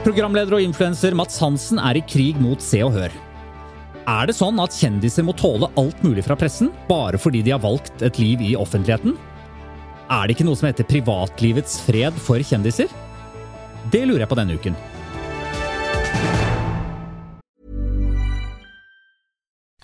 Programleder og influenser Mats Hansen er i krig mot Se og Hør. Er det sånn at kjendiser må tåle alt mulig fra pressen bare fordi de har valgt et liv i offentligheten? Er det ikke noe som heter privatlivets fred for kjendiser? Det lurer jeg på denne uken.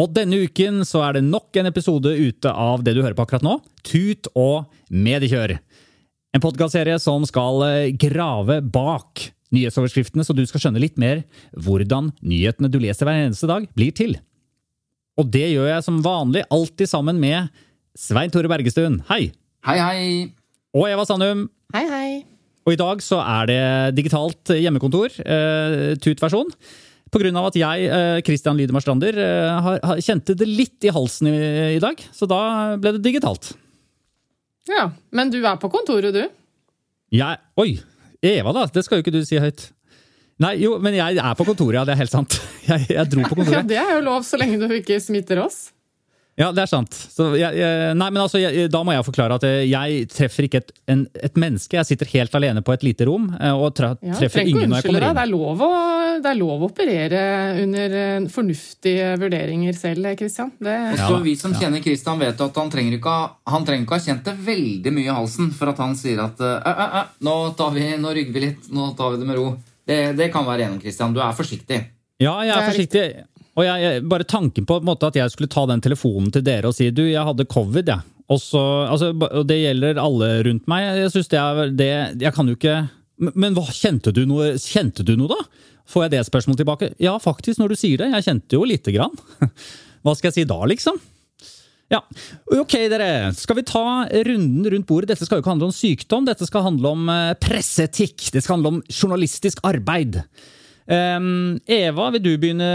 Og denne uken så er det nok en episode ute av det du hører på akkurat nå, Tut og mediekjør. En podkastserie som skal eh, grave bak nyhetsoverskriftene, så du skal skjønne litt mer hvordan nyhetene du leser hver eneste dag, blir til. Og det gjør jeg som vanlig alltid sammen med Svein Tore Bergestuen. Hei! Hei, hei. Og Eva Sandum. Hei, hei. Og i dag så er det digitalt hjemmekontor, eh, Tut-versjon. På grunn av at jeg, eh, Christian Lydemar Strander, eh, kjente det litt i halsen i, i dag. Så da ble det digitalt. Ja, Men du er på kontoret, du? Jeg, oi! Eva, da. Det skal jo ikke du si høyt. Nei, jo, men jeg er på kontoret, ja. Det er helt sant. Jeg, jeg dro på kontoret. Ja. Det er jo lov, så lenge du ikke smitter oss. Ja, det er sant. Så jeg, jeg, nei, men altså, jeg, da må jeg forklare at eh, jeg treffer ikke et, en, et menneske. Jeg sitter helt alene på et lite rom eh, og Ja, treffer trenger ingen når jeg kommer inn. Det er, lov å, det er lov å operere under eh, fornuftige vurderinger selv, Kristian. Det, Og Ja så Vi som ja. kjenner Kristian vet at han trenger ikke ha, han trenger ikke ha kjent det veldig mye i halsen for at han sier at «Æ, æ, æ, nå, tar vi, nå rygger vi litt, nå tar vi det med ro. Det, det kan være gjennom, Kristian. Du er forsiktig. Ja, jeg er, er forsiktig. Og jeg, jeg, bare tanken på, en måte, at jeg skulle ta den telefonen til dere og si du, jeg hadde covid, jeg. Og, så, altså, det gjelder alle rundt meg. Jeg synes det er det Jeg kan jo ikke Men, men hva, kjente du noe, kjente du noe, da? Får jeg det spørsmålet tilbake? Ja, faktisk, når du sier det. Jeg kjente jo lite grann. Hva skal jeg si da, liksom? Ja, ok dere. Skal vi ta runden rundt bordet? Dette skal jo ikke handle om sykdom, dette skal handle om eh, presseetikk. Det skal handle om journalistisk arbeid. Ehm, Eva, vil du begynne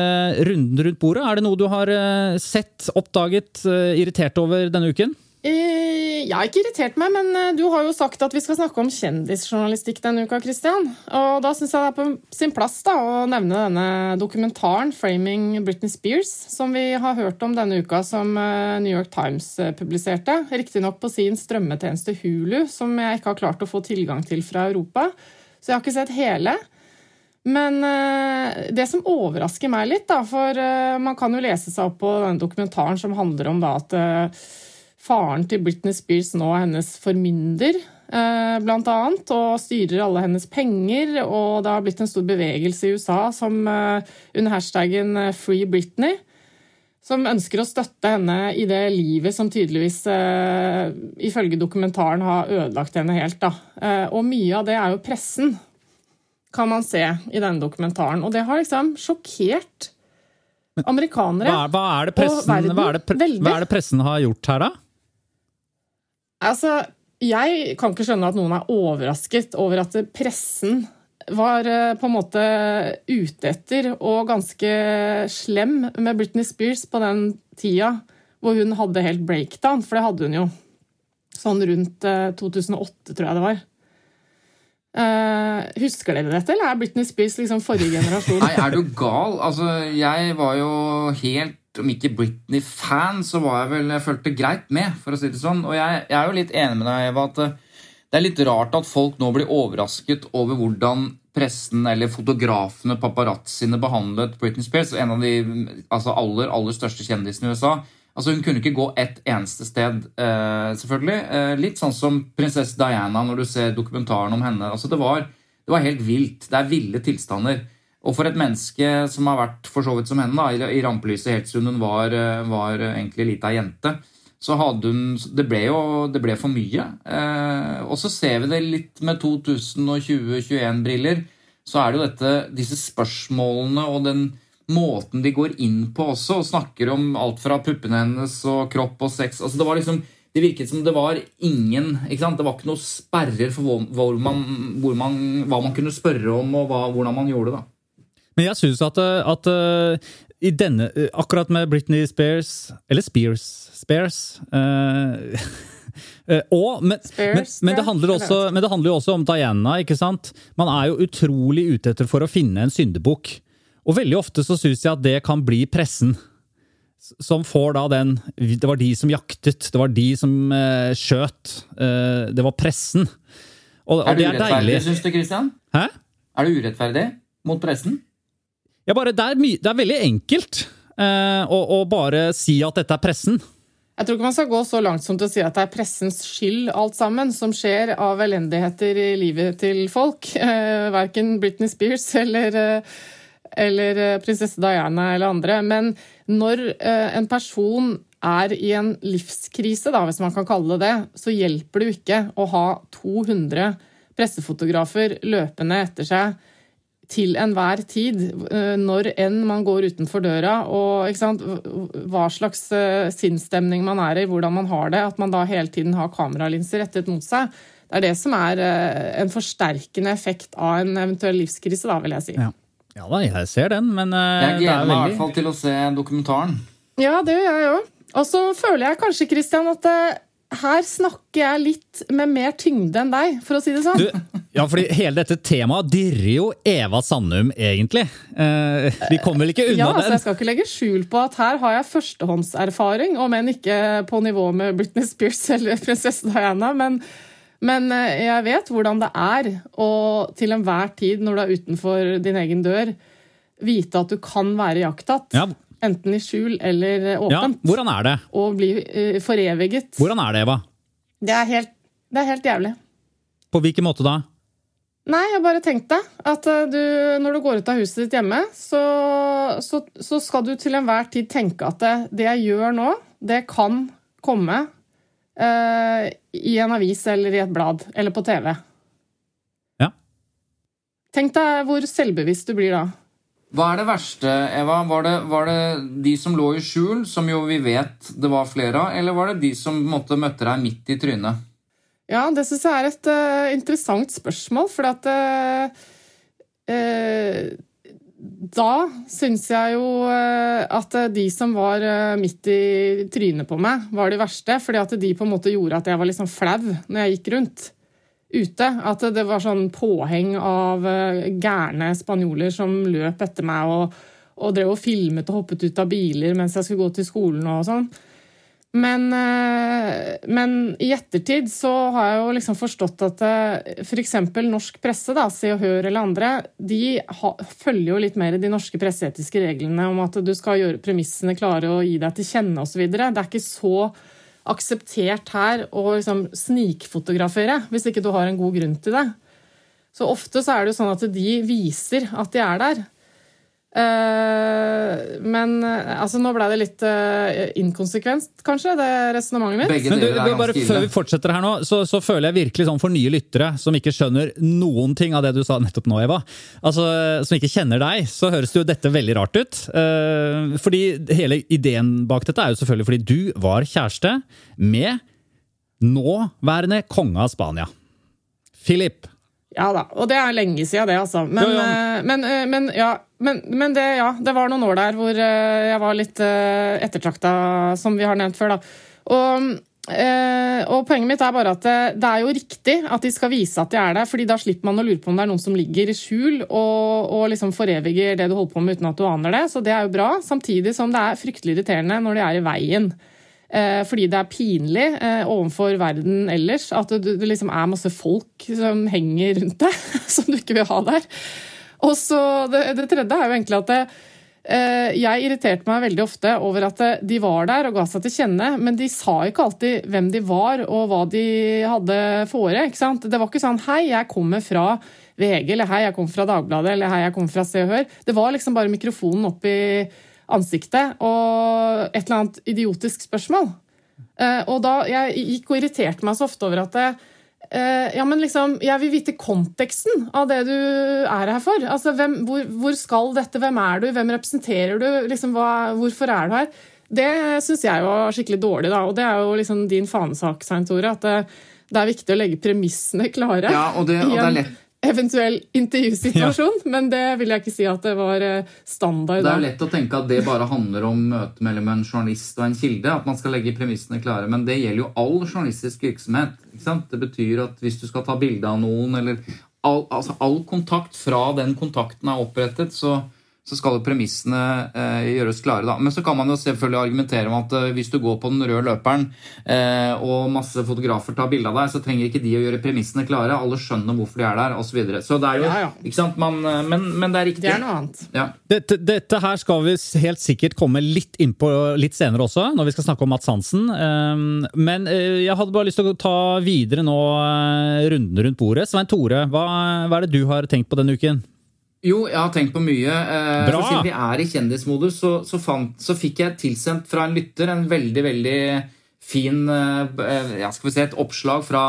runden rundt bordet? Er det noe du har uh, sett, oppdaget, uh, irritert over denne uken? Uh, Jeg har ikke irritert meg, men du har jo sagt at vi skal snakke om kjendisjournalistikk denne uka, Kristian. Og da syns jeg det er på sin plass da, å nevne denne dokumentaren 'Framing Britney Spears', som vi har hørt om denne uka, som New York Times publiserte. Riktignok på sin strømmetjeneste Hulu, som jeg ikke har klart å få tilgang til fra Europa. Så jeg har ikke sett hele. Men eh, det som overrasker meg litt, da, for eh, man kan jo lese seg opp på denne dokumentaren som handler om da at eh, faren til Britney Spears nå er hennes formynder, blant annet, og styrer alle hennes penger, og det har blitt en stor bevegelse i USA som under hashtaggen Free Britney, som ønsker å støtte henne i det livet som tydeligvis, ifølge dokumentaren, har ødelagt henne helt. Da. Og mye av det er jo pressen, kan man se i denne dokumentaren. Og det har liksom sjokkert amerikanere. Hva er, hva er, det, Og pressen, verden, hva er, det, hva er det pressen har gjort her, da? Altså, jeg kan ikke skjønne at noen er overrasket over at pressen var eh, på en måte ute etter og ganske slem med Britney Spears på den tida hvor hun hadde helt breakdown, for det hadde hun jo. Sånn rundt eh, 2008, tror jeg det var. Eh, husker dere dette, eller er Britney Spears liksom forrige generasjon? Nei, er du gal? Altså, jeg var jo helt Om ikke Britney-fan, så var jeg vel Jeg følte greit med, for å si det sånn. Og jeg, jeg er jo litt enig med deg, Eva, at eh, det er litt rart at folk nå blir overrasket over hvordan pressen eller fotografene, paparazziene, behandlet Britney Spears, en av de altså aller, aller største kjendisene i USA. Altså Hun kunne ikke gå ett eneste sted, eh, selvfølgelig. Eh, litt sånn som prinsesse Diana når du ser dokumentaren om henne. Altså Det var, det var helt vilt. Det er ville tilstander. Og for et menneske som har vært for så vidt som henne, da, i, rampelyset helt siden hun var, eh, var egentlig lita jente, så hadde hun Det ble jo det ble for mye. Og så ser vi det litt med 2020-2021-briller. Så er det jo dette, disse spørsmålene og den måten de går inn på også, og snakker om alt fra puppene hennes og kropp og sex. altså Det var liksom, det virket som det var ingen ikke sant? Det var ikke noe sperrer for hvor, hvor man, hvor man, hva man kunne spørre om, og hva, hvordan man gjorde det. da. Men jeg syns at, at uh, i denne, uh, akkurat med Britney Spears Eller Spears Spears uh, og, men, men, men, det også, men, det handler jo også om Diana. ikke sant? Man er jo utrolig ute etter for å finne en syndebukk. Og veldig ofte så syns jeg at det kan bli pressen. Som får da den Det var de som jaktet, det var de som eh, skjøt. Eh, det var pressen. Og, og er det, er urettferdig, syns du, Christian? Hæ? Er det urettferdig mot pressen? Ja, bare, det, er det er veldig enkelt eh, å, å bare si at dette er pressen. Jeg tror ikke man skal gå så langt som til å si at det er pressens skyld alt sammen som skjer av elendigheter i livet til folk. Eh, verken Britney Spears eller, eh, eller eh, prinsesse Diana eller andre. Men når eh, en person er i en livskrise, da, hvis man kan kalle det det, så hjelper det jo ikke å ha 200 pressefotografer løpende etter seg til enhver tid, eh, når enn man går utenfor døra, og hva slags sinnsstemning man er i, hvordan man har det, at man da hele tiden har kameralinser rettet mot seg. Det er det som er en forsterkende effekt av en eventuell livskrise, da, vil jeg si. Ja, ja da, jeg ser den, men Jeg gleder meg i hvert fall til å se dokumentaren. Ja, det gjør jeg òg. Og så føler jeg kanskje, Christian, at her snakker jeg litt med mer tyngde enn deg, for å si det sånn. Du, ja, fordi hele dette temaet dirrer jo Eva Sandum, egentlig. Eh, vi kommer vel ikke unna ja, altså. Jeg skal ikke legge skjul på at her har jeg førstehåndserfaring, om enn ikke på nivå med Britney Spears eller prinsesse Diana. Men, men eh, jeg vet hvordan det er å til enhver tid, når du er utenfor din egen dør, vite at du kan være jakttatt. Ja, Enten i skjul eller åpent. Ja, hvordan er det? Og bli uh, foreviget. Hvordan er det, Eva? Det er, helt, det er helt jævlig. På hvilken måte da? Nei, jeg bare tenkte at du, når du går ut av huset ditt hjemme, så, så, så skal du til enhver tid tenke at det, det, jeg gjør nå, det kan komme uh, i en avis eller i et blad eller på TV. Ja. Tenk deg hvor selvbevisst du blir da. Hva er det verste, Eva? Var det, var det, de som lå i skjul, som jo vi vet det var flere av, eller var det de som måtte, møtte deg midt i trynet? Ja, det syns jeg er et uh, interessant spørsmål, for at uh, uh, Da syns jeg jo at de som var midt i trynet på meg, var de verste. Fordi at de på en måte gjorde at jeg var liksom flau når jeg gikk rundt ute. At det var sånn påheng av eh, gærne spanjoler som løp etter meg og, og drev og filmet og hoppet ut av biler mens jeg skulle gå til skolen og sånn. Men, eh, men, i ettertid så har jeg jo liksom forstått at f.eks. For norsk presse, da, Se og Hør eller andre, de ha, følger jo litt mer de norske presseetiske reglene om at du skal gjøre premissene klare og gi deg til kjenne osv. Det er ikke så akseptert her å liksom snikfotografere hvis ikke du har en god grunn til det. Så ofte så er det jo sånn at de viser at de er der. Uh, men uh, altså, nå ble det litt uh, inkonsekvent, kanskje, det resonnementet mitt. Men du, bare Før vi fortsetter her nå, så, så, føler jeg virkelig sånn for nye lyttere som ikke skjønner noen ting av det du sa nettopp nå, Eva, altså, som ikke kjenner deg, så høres jo dette veldig rart ut. fordi hele ideen bak dette er jo selvfølgelig fordi du var kjæreste med nåværende konge av Spania. Philip. Ja da, og det er lenge siden, det, altså. Men, jo, jo. men, men ja men, men det, ja, det var noen år der hvor uh, jeg var litt uh, ettertrakta, som vi har nevnt før. da. Og, uh, og poenget mitt er bare at det, det, er jo riktig at de skal vise at de er der, fordi da slipper man å lure på om det er noen som ligger i skjul og, og liksom foreviger det du holder på med uten at du aner det. Så det er jo bra. Samtidig som det er fryktelig irriterende når de er i veien. Fordi det er pinlig overfor verden ellers at det liksom er masse folk som henger rundt deg, som du ikke vil ha der. Og så det, det, tredje er jo egentlig at det, eh, jeg irriterte meg veldig ofte over at eh, de var der og ga seg til kjenne, men de sa ikke alltid hvem de var og hva de hadde fore. ikke sant? Det var ikke sånn 'hei, jeg kommer fra VG', eller 'hei, jeg kommer fra Dagbladet', eller 'hei, jeg kommer fra Se og Hør'. Det var liksom bare mikrofonen opp i ansiktet og et eller annet idiotisk spørsmål. Eh, og da, Jeg gikk og irriterte meg så ofte over at det, ja, men liksom, Jeg vil vite konteksten av det du er her for. Altså, hvem, hvor, hvor, skal dette? Hvem er du? Hvem representerer du? Liksom, hva, hvorfor er du her? Det syns jeg var skikkelig dårlig, da. Og det er jo liksom din fanesak, Svein Tore. At det, det, er viktig å legge premissene klare. Ja, og det, og det er lett eventuell intervjusituasjon, ja. men det vil jeg ikke si at det var eh, standard. Det er jo lett å tenke at det bare handler om møtet mellom en journalist og en kilde. At man skal legge premissene klare. Men det gjelder jo all journalistisk virksomhet. Det betyr at hvis du skal ta bilde av noen, eller all, altså all kontakt fra den kontakten er opprettet, så så skal jo premissene eh, gjøres klare. da. Men så kan man jo selvfølgelig argumentere om at eh, hvis du går på den røde løperen eh, og masse fotografer tar bilde av deg, så trenger ikke de å gjøre premissene klare. Alle skjønner hvorfor de er der, osv. Så, videre. så det er jo, ja, ja. ikke sant? Man, eh, men, men, det er riktig. Det er noe annet. Ja. Dette, dette, her skal vi helt sikkert komme litt inn på litt senere også, når vi skal snakke om Mats Hansen. Ehm, men eh, jeg hadde bare lyst til å ta videre nå runden rundt bordet. Svein Tore, hva, hva er det du har tenkt på denne uken? Jo, jeg har tenkt på mye. Eh, Bra. siden vi er i kjendismodus, så, så, fant, så, fikk jeg tilsendt fra en lytter en veldig, veldig fin eh, ja, skal vi se, et oppslag fra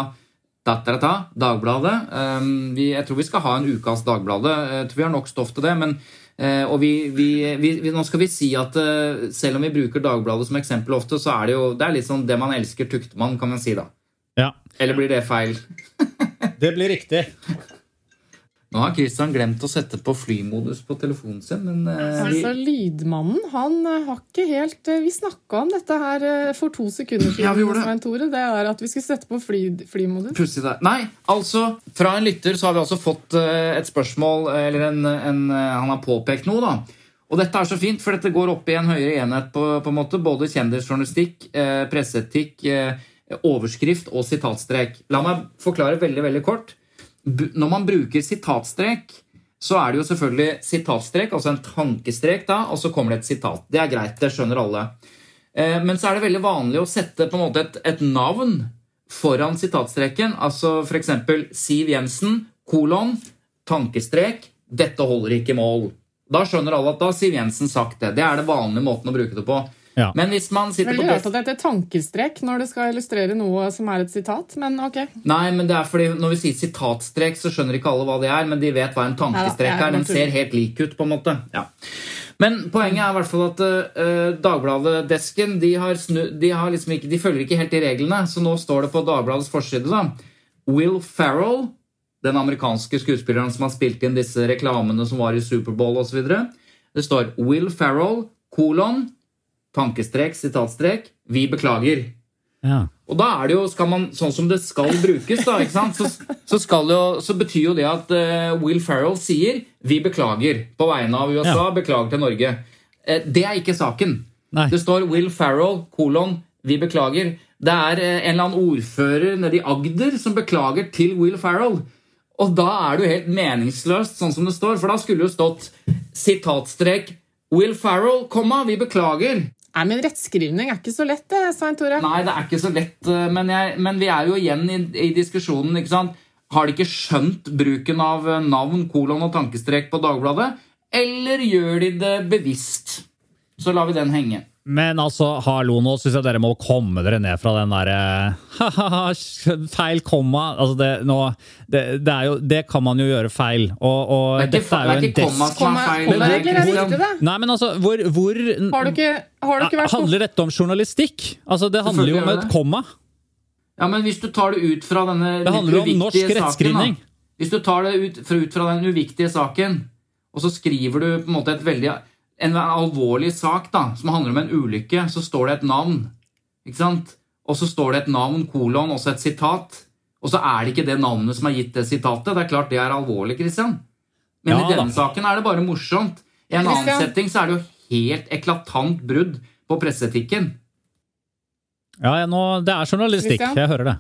Datarata, Dagbladet. Eh, vi, jeg tror vi skal ha en ukas Dagbladet. Jeg tror vi har nok stoff til det. men eh, og vi, vi, vi, Nå skal vi si at eh, selv om vi bruker Dagbladet som eksempel ofte, så er det jo det er litt sånn det man elsker, tukter man, kan man si da. Ja. Eller blir det feil? det blir riktig. Nå har Christian glemt å sette på flymodus på telefonen sin. Men, uh, altså, Lydmannen han uh, har ikke helt uh, Vi snakka om dette her for to sekunder siden. Ja, vi gjorde det. Tore, det er At vi skulle sette på fly, flymodus. Plutselig der. Nei, altså Fra en lytter så har vi altså fått et spørsmål, eller en, en, han har påpekt noe. da. Og dette er så fint, for dette går opp i en høyere enhet på, på en måte. Både kjendisjournalistikk, presseetikk, overskrift og sitatstrek. La meg forklare veldig, veldig kort når man bruker sitatstrek, så er det jo selvfølgelig sitatstrek, altså en tankestrek, da, og så kommer det et sitat. Det er greit, det skjønner alle. Eh, men så er det veldig vanlig å sette på en måte et, et navn foran sitatstreken. Altså f.eks. Siv Jensen, kolon, tankestrek, dette holder ikke mål. Da skjønner alle at da har Siv Jensen sagt det. Det er det vanlige måten å bruke det på. Ja. Men hvis man sitter Veldig på rart at det heter tankestrek når det skal illustrere noe som er et sitat, men ok. Nei, men det er fordi når vi sier sitatstrek, så skjønner ikke alle hva det er, men de vet hva en tankestrek er. Den ser helt lik ut, på en måte. Ja. Men poenget er i hvert fall at uh, Dagbladet-desken de, de, liksom de følger ikke helt de reglene. Så nå står det på Dagbladets forside da, Will Ferrell, den amerikanske skuespilleren som har spilt inn disse reklamene som var i Superbowl osv. Det står Will Ferrell, kolon tankestrek, sitatstrek, vi beklager. Ja. Og da er det jo, skal man, sånn som det skal brukes, da, ikke sant? Så, så, jo, så betyr jo det at uh, Will Ferrell sier 'vi beklager' på vegne av USA, ja. beklager til Norge. Uh, det er ikke saken. Nei. Det står Will Ferrell, kolon, 'vi beklager'. Det er uh, en eller annen ordfører nede i Agder som beklager til Will Ferrell. Og da er det jo helt meningsløst, sånn som det står, for da skulle det jo stått sitatstrek Will Ferrell, komma, vi beklager. Nei, men Rettskrivning er ikke så lett, det, Svein Tore. Nei, det er ikke så lett, eh, men, jeg, men vi er jo igjen i, i, diskusjonen. ikke sant? Har de ikke skjønt bruken av eh, navn, kolon og tankestrek på Dagbladet? Eller gjør de det bevisst? Så lar vi den henge. Men altså, hallo, nå syns jeg dere må komme dere ned fra den derre Feil komma. Altså, det, nå, det, det, jo, det, kan man jo gjøre feil. Og, og det er ikke, er jo en komma er feil. Nei, men altså, hvor, hvor har du ikke, har du ikke vært Handler dette om journalistikk? Altså, det handler jo om et komma. Ja, men hvis du tar det ut fra denne Det handler om norsk rettskrivning. Hvis du tar det ut, ut fra den uviktige saken, og så skriver du på en måte et veldig en alvorlig sak da, som handler om en ulykke, så står det et navn. Ikke sant? Og så står det et navn, kolon, også et sitat. Og så er det ikke det navnet som har gitt det sitatet. Det er klart det er alvorlig, Christian. Men ja, i denne da. saken er det bare morsomt. I en annen setting så er det jo helt eklatant brudd på presseetikken. Ja, nå, det er journalistikk. Christian? Jeg hører det.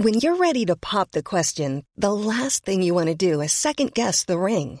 When you're ready to pop the question, the last thing you want to do is second guess the ring.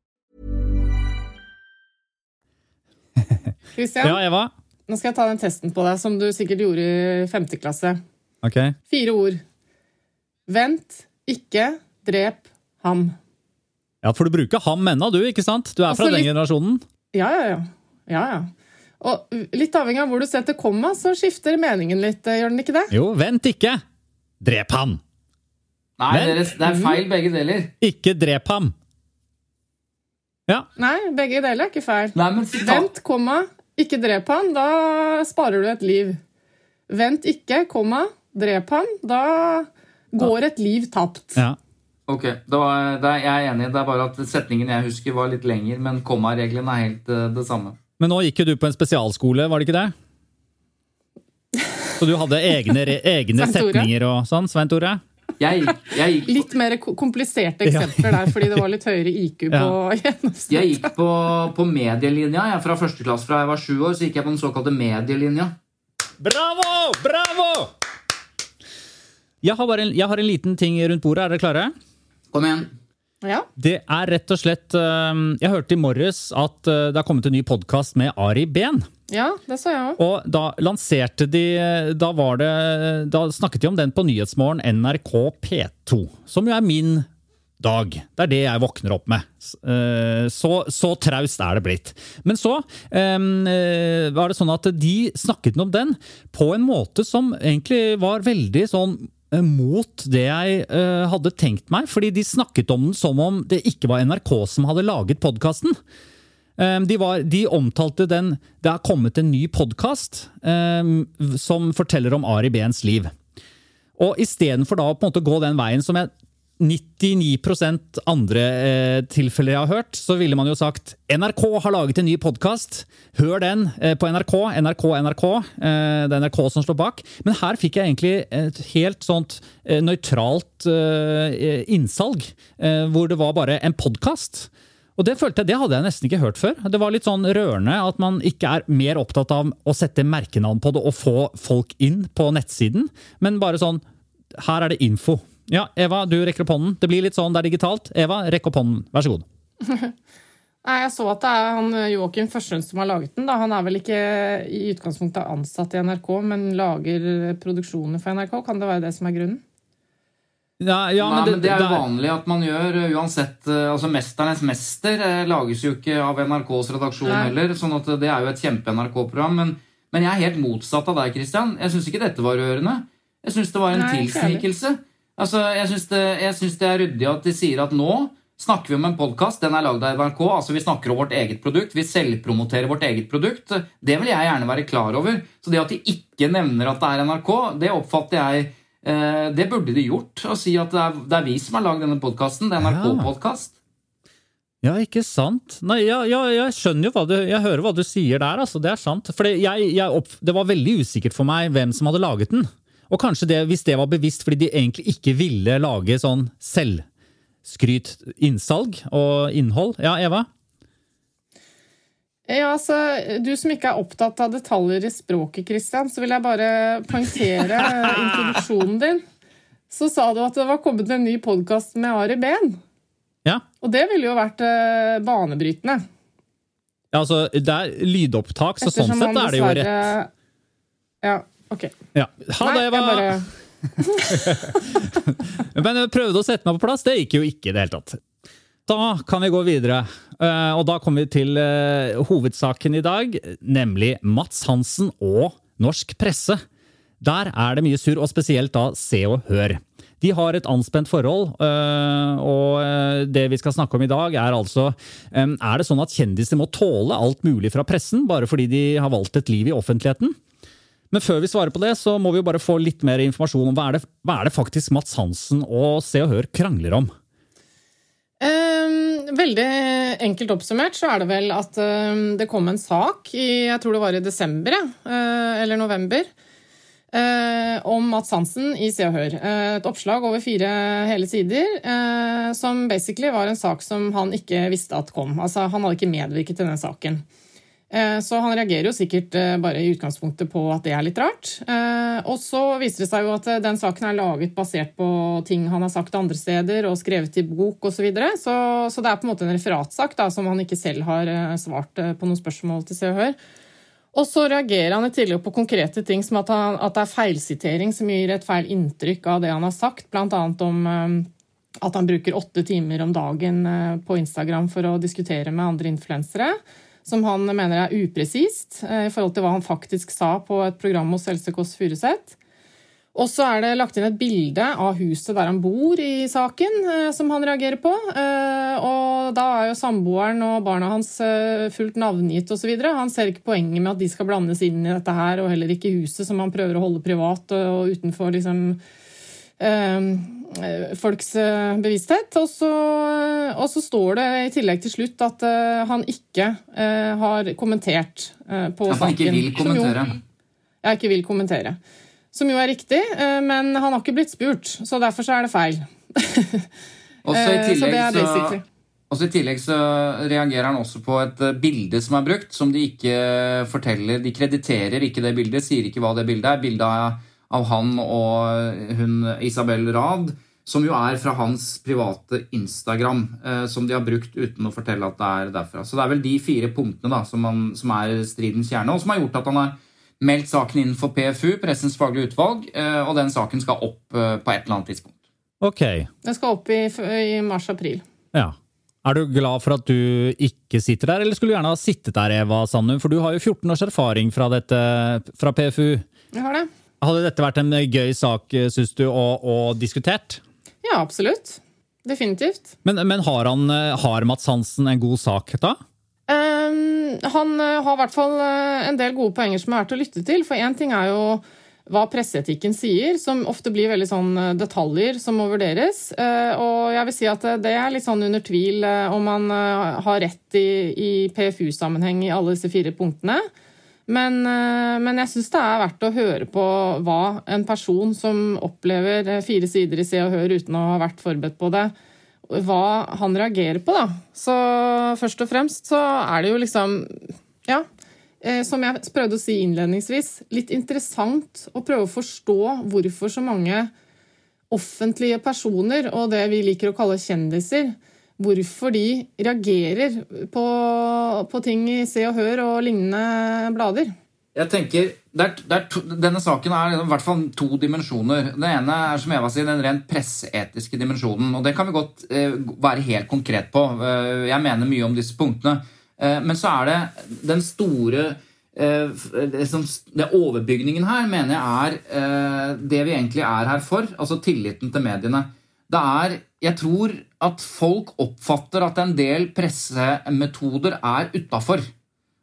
Christian, Ja, Eva? nå skal jeg ta den testen på deg, som du sikkert gjorde i femte klasse. Ok. Fire ord. Vent, ikke, drep, ham. Ja, for du bruker ham ennå, du, ikke sant? Du er fra Altså, den litt- generasjonen. Ja, ja, ja. ja, ja. Og litt avhengig av hvor du setter komma, så skifter meningen litt, eh, gjør den ikke det? Jo, vent ikke! Drep ham! Nei, Men- det er feil begge deler. Ikke drep ham! Ja, Nei, begge deler er ikke feil. Nei, men Vent, komma, ikke drep han, da sparer du et liv. Vent ikke, komma, drep han, da går et liv tapt. ja. Ok, da, da er jeg enig. Det er bare at setningen jeg husker, var litt lenger, men kommaregelen er helt uh, det samme. Men nå gikk jo du på en spesialskole, var det ikke det? Så du hadde egne, egne setninger og sånn, Svein Tore? Jeg, jeg, gikk, Litt mer kompliserte eksempler der, fordi det var litt høyere IQ på gjennomsnittet. jeg gikk på, på medielinja. Jeg, fra første klasse fra jeg var sju år, så gikk jeg på den såkalte medielinja. Bravo! Bravo! Jeg har, bare en, jeg har en liten ting rundt bordet. Er dere klare? Kom igjen. Ja, Det er rett og slett Jeg hørte i morges at øh, det har kommet en ny podkast med Ari Behn. ja, det så jeg òg. Og da lanserte de Da var det Da snakket de om den på Nyhetsmorgen NRK P2. Som jo er min dag. Det er det jeg våkner opp med. Eh, Så, så traust er det blitt. Men så eh, var det sånn at de snakket om den på en måte som egentlig var veldig sånn eh, mot det jeg uh, hadde tenkt meg. Fordi de snakket om den som om det ikke var NRK som hadde laget podkasten. Um, De, de omtalte den Det har kommet en ny podkast um, som forteller om Ari Behns liv. Og istedenfor å gå den veien som jeg 99 andre eh, tilfeller jeg har hørt, så ville man jo sagt NRK har laget en ny podkast. Hør den eh, på NRK. NRK, NRK. Eh, det er NRK som står bak. Men her fikk jeg egentlig et helt sånt eh, nøytralt eh, innsalg, eh, hvor det var bare en podkast. Og det følte jeg, det hadde jeg nesten ikke hørt før. Det var litt sånn rørende at man ikke er mer opptatt av å sette merkenavn på det og få folk inn på nettsiden, men bare sånn Her er det info. Ja, Eva, du rekker opp hånden. Det blir litt sånn, det er digitalt. Eva, rekk opp hånden. Vær så god. Nei, Jeg så at det er han eh, Joakim Førsund som har laget den. da. Han er vel ikke i utgangspunktet ansatt i NRK, men lager produksjoner for NRK. Kan det være det som er grunnen? Ja, ja, Nei, men det, er jo vanlig at man gjør uh, uansett uh, altså Mesternes mester lages jo ikke av NRKs redaksjon Nei. heller. sånn at Det er jo et kjempe-NRK-program. Men, men jeg er helt motsatt av deg, Christian. Jeg syns ikke dette var rørende. Jeg syns det var en Nei, ikke tilsnikelse. Altså, jeg syns det, det er ryddig at de sier at nå snakker vi om en podkast. Den er lagd av NRK. altså Vi snakker om vårt eget produkt. Vi selvpromoterer vårt eget produkt. Det vil jeg gjerne være klar over. Så det at de ikke nevner at det er NRK, det oppfatter jeg eh, Det burde de gjort. Å si at det er, det er vi som har lagd denne podkasten. Det er NRK-podkast. Ja, ikke sant? Nei, ja, ja, jeg skjønner jo hva du Jeg hører hva du sier der, altså. Det er sant. For jeg, jeg opp, det var veldig usikkert for meg hvem som hadde laget den. Og kanskje det, hvis det var bevisst fordi de egentlig ikke ville lage sånn selvskryt, innsalg og innhold. Ja, Eva? Ja, altså, Du som ikke er opptatt av detaljer i språket, Christian, så vil jeg bare poengtere introduksjonen din. Så sa du at det var kommet en ny podkast med Ari Behn. Ja. Og det ville jo vært eh, banebrytende. ja altså, det er lydopptak, så sånn sett er det jo rett. Ja, ok. Ja. Ha Nei, det, Eva! bare Men jeg prøvde å sette meg på plass. Det gikk jo ikke i det hele tatt. Da kan vi gå videre, Eh, og da kommer vi til eh, hovedsaken i dag, nemlig Mats Hansen og norsk presse. Der er det mye surr, og spesielt da Se og Hør. De har et anspent forhold, eh, og eh, det vi skal snakke om i dag, er altså eh, Er det sånn at kjendiser må tåle alt mulig fra pressen bare fordi de har valgt et liv i offentligheten? Men før vi svarer på det, så må vi jo bare få litt mer informasjon om hva er det, hva er det faktisk Mats Hansen og Se og Hør krangler om. Um, veldig enkelt oppsummert så er det vel at um, det kom en sak i jeg tror det var i desember uh, eller november uh, om Mats Hansen i Se og Hør. Uh, et oppslag over fire hele sider som basically var en sak som han ikke visste at kom. Altså, han hadde ikke medvirket til den saken. Eh, så han reagerer jo sikkert eh, bare i utgangspunktet på at det er litt rart. Eh, og så viser det seg jo at den saken er laget basert på ting han har sagt andre steder og skrevet i bok osv. Så, videre. så Så det er på en måte en referatsak da, som han ikke selv har svart på noen spørsmål til Se og Hør. Og så reagerer han i tillegg på konkrete ting som at, han, at, det er feilsitering som gir et feil inntrykk av det han har sagt, bl.a. om at han bruker åtte timer om dagen på Instagram for å diskutere med andre influensere som han mener er upresist eh, i forhold til hva han faktisk sa på et program hos Else Kåss Furuseth. Og så er det lagt inn et bilde av huset der han bor i saken, eh, som han reagerer på. Eh, og da er jo samboeren og barna hans fullt navngitt osv. Han ser ikke poenget med at de skal blandes inn i dette her, og heller ikke huset, som han prøver å holde privat og utenfor liksom folks eh, bevissthet. Og så, og så, står det i tillegg til slutt at uh, han ikke har kommentert på saken. At han ikke vil kommentere? Jo, jeg ikke vil kommentere. Som jo er riktig, men han har ikke blitt spurt, så derfor så er det feil. også i tillegg så, også I tillegg så reagerer han også på et bilde som er brukt, som de ikke forteller. De krediterer ikke det bildet, sier ikke hva det bildet er. Bildet av av han og hun Isabel Rad, som jo er fra hans private Instagram, eh, som de har brukt uten å fortelle at det er derfra. Så det er vel de fire punktene da, som, han, som er stridens kjerne, og som har gjort at han har meldt saken inn for PFU, Pressens faglige utvalg, eh, og den saken skal opp eh, på et eller annet tidspunkt. Ok. Den skal opp i, i mars-april. Ja. Er du glad for at du ikke sitter der, eller skulle du gjerne ha sittet der, Eva Sandum? For du har jo 14 års erfaring fra, dette, fra PFU. Jeg har det. Hadde dette vært en gøy sak, syns du, å diskutert? Ja, absolutt. Definitivt. Men, men har, han, har, Mats Hansen en god sak, da? Um, han eh, har i hvert fall eh, en del gode poenger som er verdt å lytte til. For én ting er jo hva presseetikken sier, som ofte blir veldig sånn eh, detaljer som må vurderes. Og jeg vil si at det er litt sånn under tvil om man har rett i, i PFU-sammenheng i alle disse fire punktene. Men, eh, men jeg syns det er verdt å høre på hva en person som opplever eh, fire sider i Se og Hør uten å ha vært forberedt på det, hva han reagerer på, da. Så først og fremst så er det jo liksom Ja. Eh, som jeg prøvde å si innledningsvis, litt interessant å prøve å forstå hvorfor så mange offentlige personer, og det vi liker å kalle kjendiser, hvorfor de reagerer på, på, ting i Se og Hør og lignende blader. Jeg tenker, det er, det er to, Denne saken er i hvert fall to dimensjoner. Den ene er som Eva sier, den rent presseetiske dimensjonen. og Det kan vi godt eh, være helt konkret på. Eh, jeg mener mye om disse punktene. Eh, men så er det den store eh, liksom, det Overbygningen her mener jeg er det vi egentlig er her for. Altså tilliten til mediene. Det er Jeg tror at folk oppfatter at en del pressemetoder er utafor.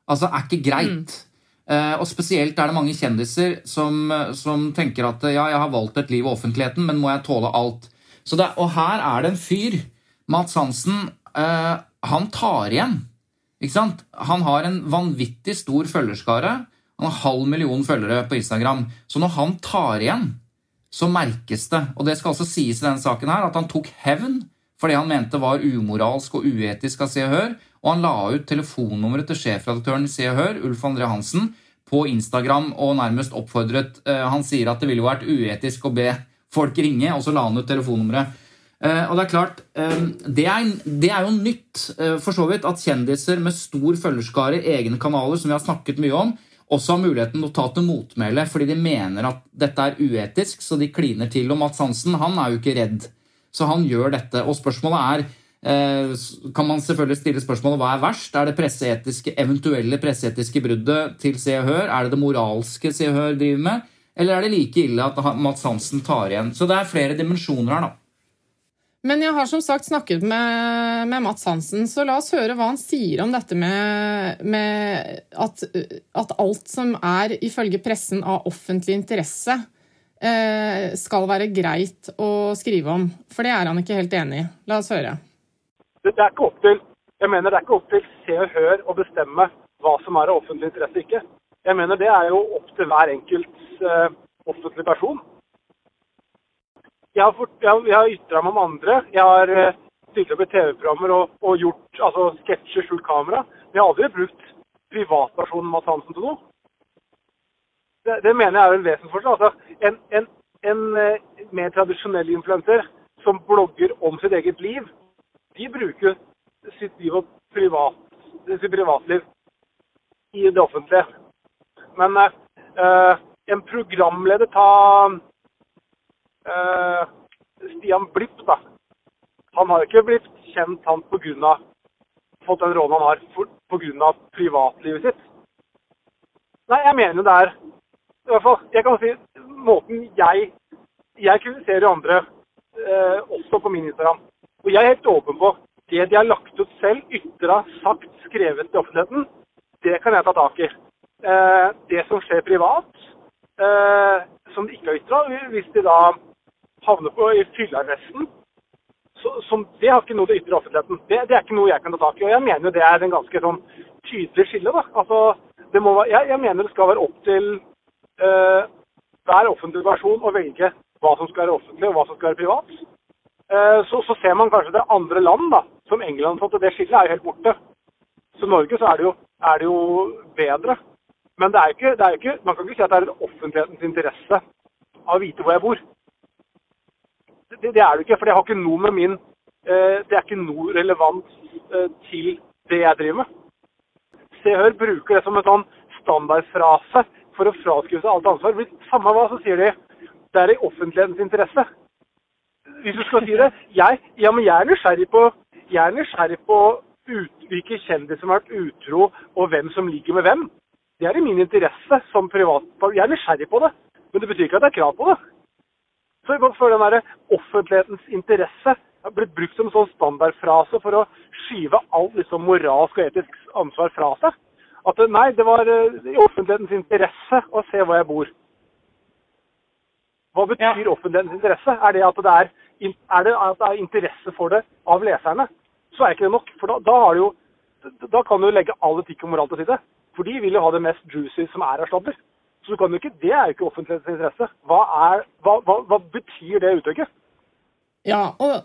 Altså er ikke greit. Mm. Uh, og spesielt er det mange kjendiser som, som, tenker at ja, jeg har valgt et liv i offentligheten, men må jeg tåle alt? Det, og her er det en fyr, Mats Hansen, uh, han tar igjen. Ikke sant? Han har en vanvittig stor følgerskare. Han har halv million følgere på Instagram. Så når han tar igjen, så merkes det. Og det skal også sies i denne saken her, at han tok hevn for det han mente var umoralsk og uetisk av Se og Hør, og han la ut telefonnummeret til sjefredaktøren i Se og Hør, Ulf André Hansen, på Instagram og nærmest oppfordret uh, Han sier at det ville vært uetisk å be folk ringe, og så la han ut telefonnummeret. Uh, og Det er klart, uh, det, er, det, er, jo nytt for så vidt at kjendiser med stor følgerskare, egne kanaler, som vi har snakket mye om, også har muligheten til å ta til motmæle fordi de mener at dette er uetisk, så de kliner til. Og Mats Hansen han er jo ikke redd så han gjør dette. Og spørsmålet er Eh, kan man selvfølgelig stille spørsmålet hva er verst? Er det presseetiske, eventuelle presseetiske bruddet til Se og Hør? Er det det moralske Se og Hør driver med? Eller er det like ille at Mats Hansen tar igjen? Så det er flere dimensjoner her, da. Men jeg har som sagt snakket med, med, Mats Hansen, så la oss høre hva han sier om dette med, med at, at, alt som er ifølge pressen av offentlig interesse, skal være greit å skrive om. For det er han ikke helt enig i. La oss høre. Det, er ikke opp til jeg mener det er ikke opp til Se og Hør å bestemme hva som er av offentlig interesse ikke. Jeg mener det er jo opp til hver enkelt uh, offentlig person. Jeg har, fort, har ytra meg om andre. Jeg har uh, stilt opp i TV-programmer og, og, gjort altså, sketsjer skjult kamera. Men jeg har aldri brukt privatpersonen Mads Hansen til noe. Det, mener jeg er en vesensforskjell. Altså, en, en, en uh, mer tradisjonell influenser som blogger om sitt eget liv, de bruker sitt liv og privat, sitt privatliv i det offentlige. Men eh, en programleder ta eh, Stian Blipp, da. Han har ikke blitt kjent han pga. fått den rollen han har pga. privatlivet sitt. Nei, jeg mener jo det er i hvert fall, Jeg kan si måten jeg jeg kritiserer andre, eh, også på min Instagram. Og jeg er helt åpen på det de har lagt ut selv, ytra, sagt, skrevet til offentligheten, det kan jeg ta tak i. Eh, det som skjer privat, eh, som de ikke har ytra, hvis de da havner på i fyllearresten, det har ikke noe til ytre offentligheten. Det, det, er ikke noe jeg kan ta tak i. Og jeg mener jo det er en ganske sånn tydelig skille. da. Altså, må, jeg, jeg mener det skal være opp til eh, hver offentlig versjon å velge hva som skal være offentlig og hva som skal være privat. Eh, så, så, ser man kanskje det andre land, da, som England. For det skillet er jo helt borte. Så Norge så er det jo, er det jo bedre. Men det er ikke, det er ikke, man kan ikke si at det er offentlighetens interesse av å vite hvor jeg bor. Det, det er det ikke, for det har ikke noe med min eh, Det er ikke noe relevant til det jeg driver med. Se Hør bruker det som en sånn standardfrase for å fraskrive seg alt ansvar. Samme hva, så sier de det er i offentlighetens interesse hvis du skal si det. Jeg, ja, men jeg er nysgjerrig på, jeg er nysgjerrig på ut, hvilke kjendiser som har vært utro, og hvem som ligger med hvem. Det er i min interesse som privat. Jeg er nysgjerrig på det, men det betyr ikke at jeg har krav på det. Så jeg føler den der offentlighetens interesse har blitt brukt som en sånn standardfrase for å skyve alt liksom moralsk og etisk ansvar fra seg. At nei, det var eh, i offentlighetens interesse å se hvor jeg bor. Hva betyr ja. offentlighetens interesse? Er det at det er er det at det er interesse for det av leserne, så er ikke det nok. For da, da, jo, da kan du legge all etikk og moral til side. For de vil jo ha det mest juicy som er av sladder. Så du kan jo ikke, det er jo ikke offentlighetens interesse. Hva, er, hva, hva, hva betyr det uttrykket? Ja, og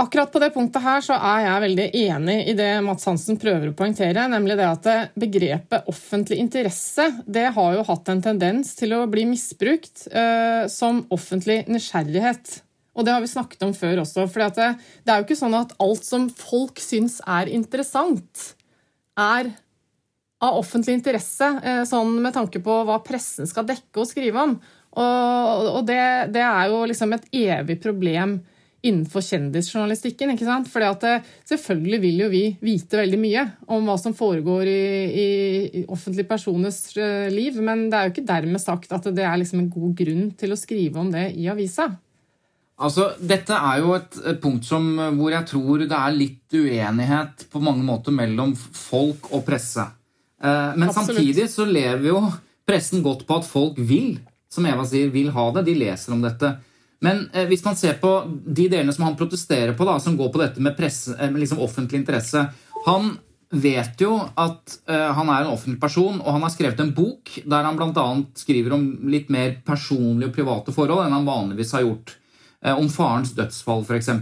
Akkurat på det punktet her så er jeg veldig enig i det Mats Hansen prøver å poengtere, nemlig det at begrepet offentlig interesse det har jo hatt en tendens til å bli misbrukt eh, som offentlig nysgjerrighet. Og det har vi snakket om før også. For det, det, er jo ikke sånn at alt som folk syns er interessant, er av offentlig interesse, eh, sånn med tanke på hva pressen skal dekke og skrive om. Og, og det, det, er jo liksom et evig problem innenfor kjendisjournalistikken. ikke sant? Fordi at eh, Selvfølgelig vil jo vi vite veldig mye om hva som foregår i, i, offentlige personers eh, liv, men det er jo ikke dermed sagt at det er liksom en god grunn til å skrive om det i avisa. Altså, Dette er jo et, punkt som, hvor jeg tror det er litt uenighet på mange måter mellom folk og presse. Eh, men Absolutt. samtidig så lever jo pressen godt på at folk vil, som Eva sier, vil ha det. De leser om dette. Men eh, hvis man ser på de delene som han protesterer på, da, som går på dette med, presse, med liksom offentlig interesse Han vet jo at eh, han er en offentlig person, og han har skrevet en bok der han bl.a. skriver om litt mer personlige og private forhold enn han vanligvis har gjort. Eh, om farens dødsfall, f.eks.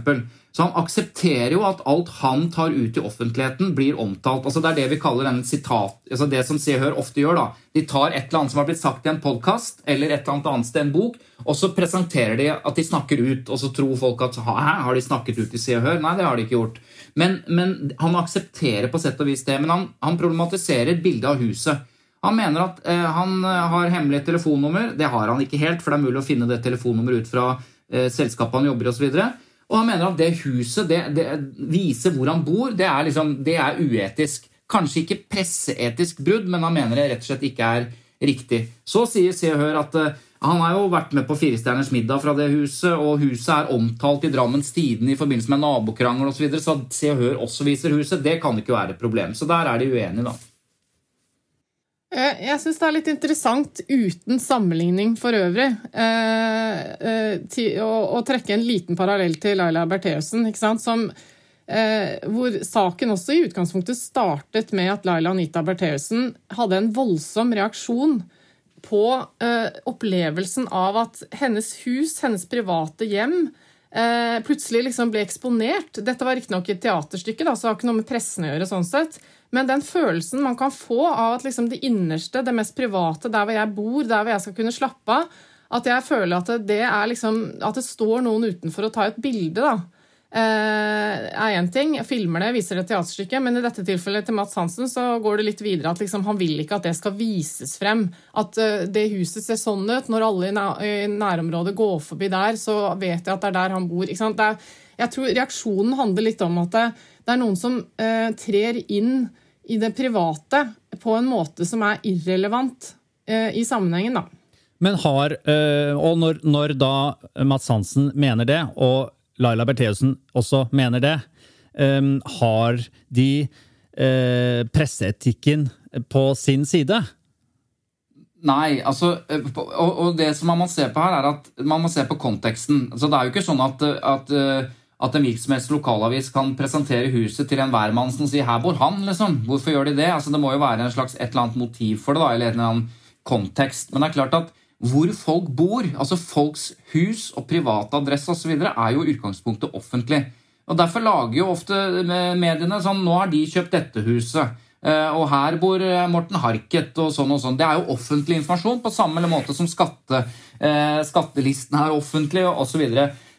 Så han aksepterer jo at alt han tar ut i offentligheten, blir omtalt. Altså Det er det vi kaller en sitat, altså det som Se og Hør ofte gjør. da. De tar et eller annet som har blitt sagt i en podkast eller et eller annet sted, en bok, og så presenterer de at de snakker ut, og så tror folk at Hæ, har de snakket ut i Se og Hør? Nei, det har de ikke gjort. Men, men han aksepterer på sett og vis det. Men han, han problematiserer bildet av huset. Han mener at eh, han eh, har hemmelig telefonnummer. Det har han ikke helt, for det er mulig å finne det telefonnummeret ut fra eh, selskapet han jobber i osv. Og, han mener at det huset det, det viser hvor han bor. Det er, liksom, det er uetisk. Kanskje ikke presseetisk brudd, men han mener det rett og slett ikke er riktig. Så sier Se og Hør at uh, han har jo vært med på Firestjerners middag fra det huset, og huset er omtalt i Drammens Tidende i forbindelse med nabokrangel osv., så, videre, så Se og Hør også viser huset, det kan ikke være et problem. Så der er de uenige, da. Eh, jeg syns det er litt interessant, uten sammenligning for øvrig, eh, eh, å, trekke en liten parallell til Laila Bertheussen, hvor saken også i utgangspunktet startet med at Laila Anita Bertheussen hadde en voldsom reaksjon på opplevelsen av at hennes hus, hennes private hjem, eh, plutselig liksom ble eksponert. Dette var riktignok et teaterstykke, da, så det har ikke noe med pressen å gjøre. sånn sett, men den følelsen man kan få av at liksom det innerste, det mest private, der hvor jeg bor, der hvor jeg skal kunne slappe av, at jeg føler at det, er liksom, at det står noen utenfor å ta et bilde, da, er én ting. Filmer det, viser det teaterstykket, men i dette tilfellet til Mats Hansen så går det litt videre at liksom, han vil ikke at det skal vises frem. At uh, det huset ser sånn ut. Når alle i, nærområdet går forbi der, så vet jeg at det er der han bor. Er, jeg tror reaksjonen handler litt om at det, det er noen som uh, trer inn i det private på en måte som er irrelevant eh, i sammenhengen, da. Men har, eh, og når, når, da Mats Hansen mener det, og Laila Bertheussen også mener det, eh, har de eh, presseetikken på sin side? Nei, altså eh, og, og, det som man må se på her, er at man må se på konteksten. Altså, det er jo ikke sånn at, at eh, at en virksomhets lokalavis kan presentere huset til en hvermann som sier 'her bor han', liksom. Hvorfor gjør de det? Altså, det må jo være en slags, et eller annet motiv for det, da, eller en eller annen kontekst. Men det er klart at hvor folk bor, altså folks hus og privatadresse osv., er jo i utgangspunktet offentlig. Og Derfor lager jo ofte mediene sånn 'nå har de kjøpt dette huset'. Eh, og her bor eh, Morten Harket og sånn og sånn. Det er jo offentlig informasjon, på samme måte som skatte, eh, skattelisten er offentlig osv.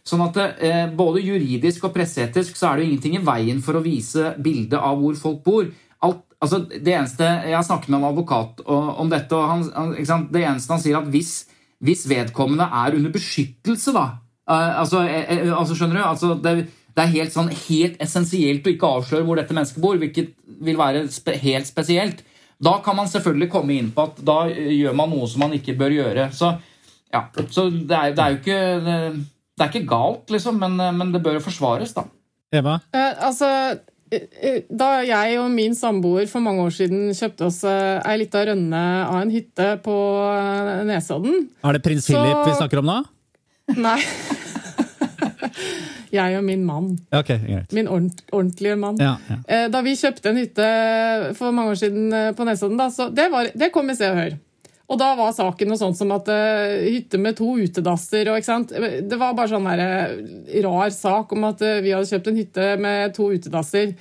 Sånn at Både juridisk og presseetisk så er det jo ingenting i veien for å vise bildet av hvor folk bor. Alt, altså det eneste, Jeg har snakket med en advokat om dette, og han, han, det eneste han sier, at hvis, hvis vedkommende er under beskyttelse, da eh, altså, eh, eh altså, Skjønner du? Altså, det, det, er helt, sånn, helt essensielt å ikke avsløre hvor dette mennesket bor, hvilket vil være spe, helt spesielt. Da kan man selvfølgelig komme inn på at da gjør man noe som man ikke bør gjøre. Så, ja, så det, er, det er jo ikke det er ikke galt, liksom, men, men det bør jo forsvares, da. Eva? Uh, altså, da jeg og min samboer for mange år siden kjøpte oss eh, ei lita rønne av en hytte på Nesodden Er det prins Philip vi snakker om da? Nei. jeg og min mann. Okay. Min ordentlige mann. Ja, ja. Da vi kjøpte en hytte for mange år siden på Nesodden, da, så det, var, det kom i Se og Hør. Og da var saken noe sånt som at uh, hytte med to utedasser og, ikke sant? Det var bare sånn der, uh, rar sak om at uh, vi hadde kjøpt en hytte med to utedasser.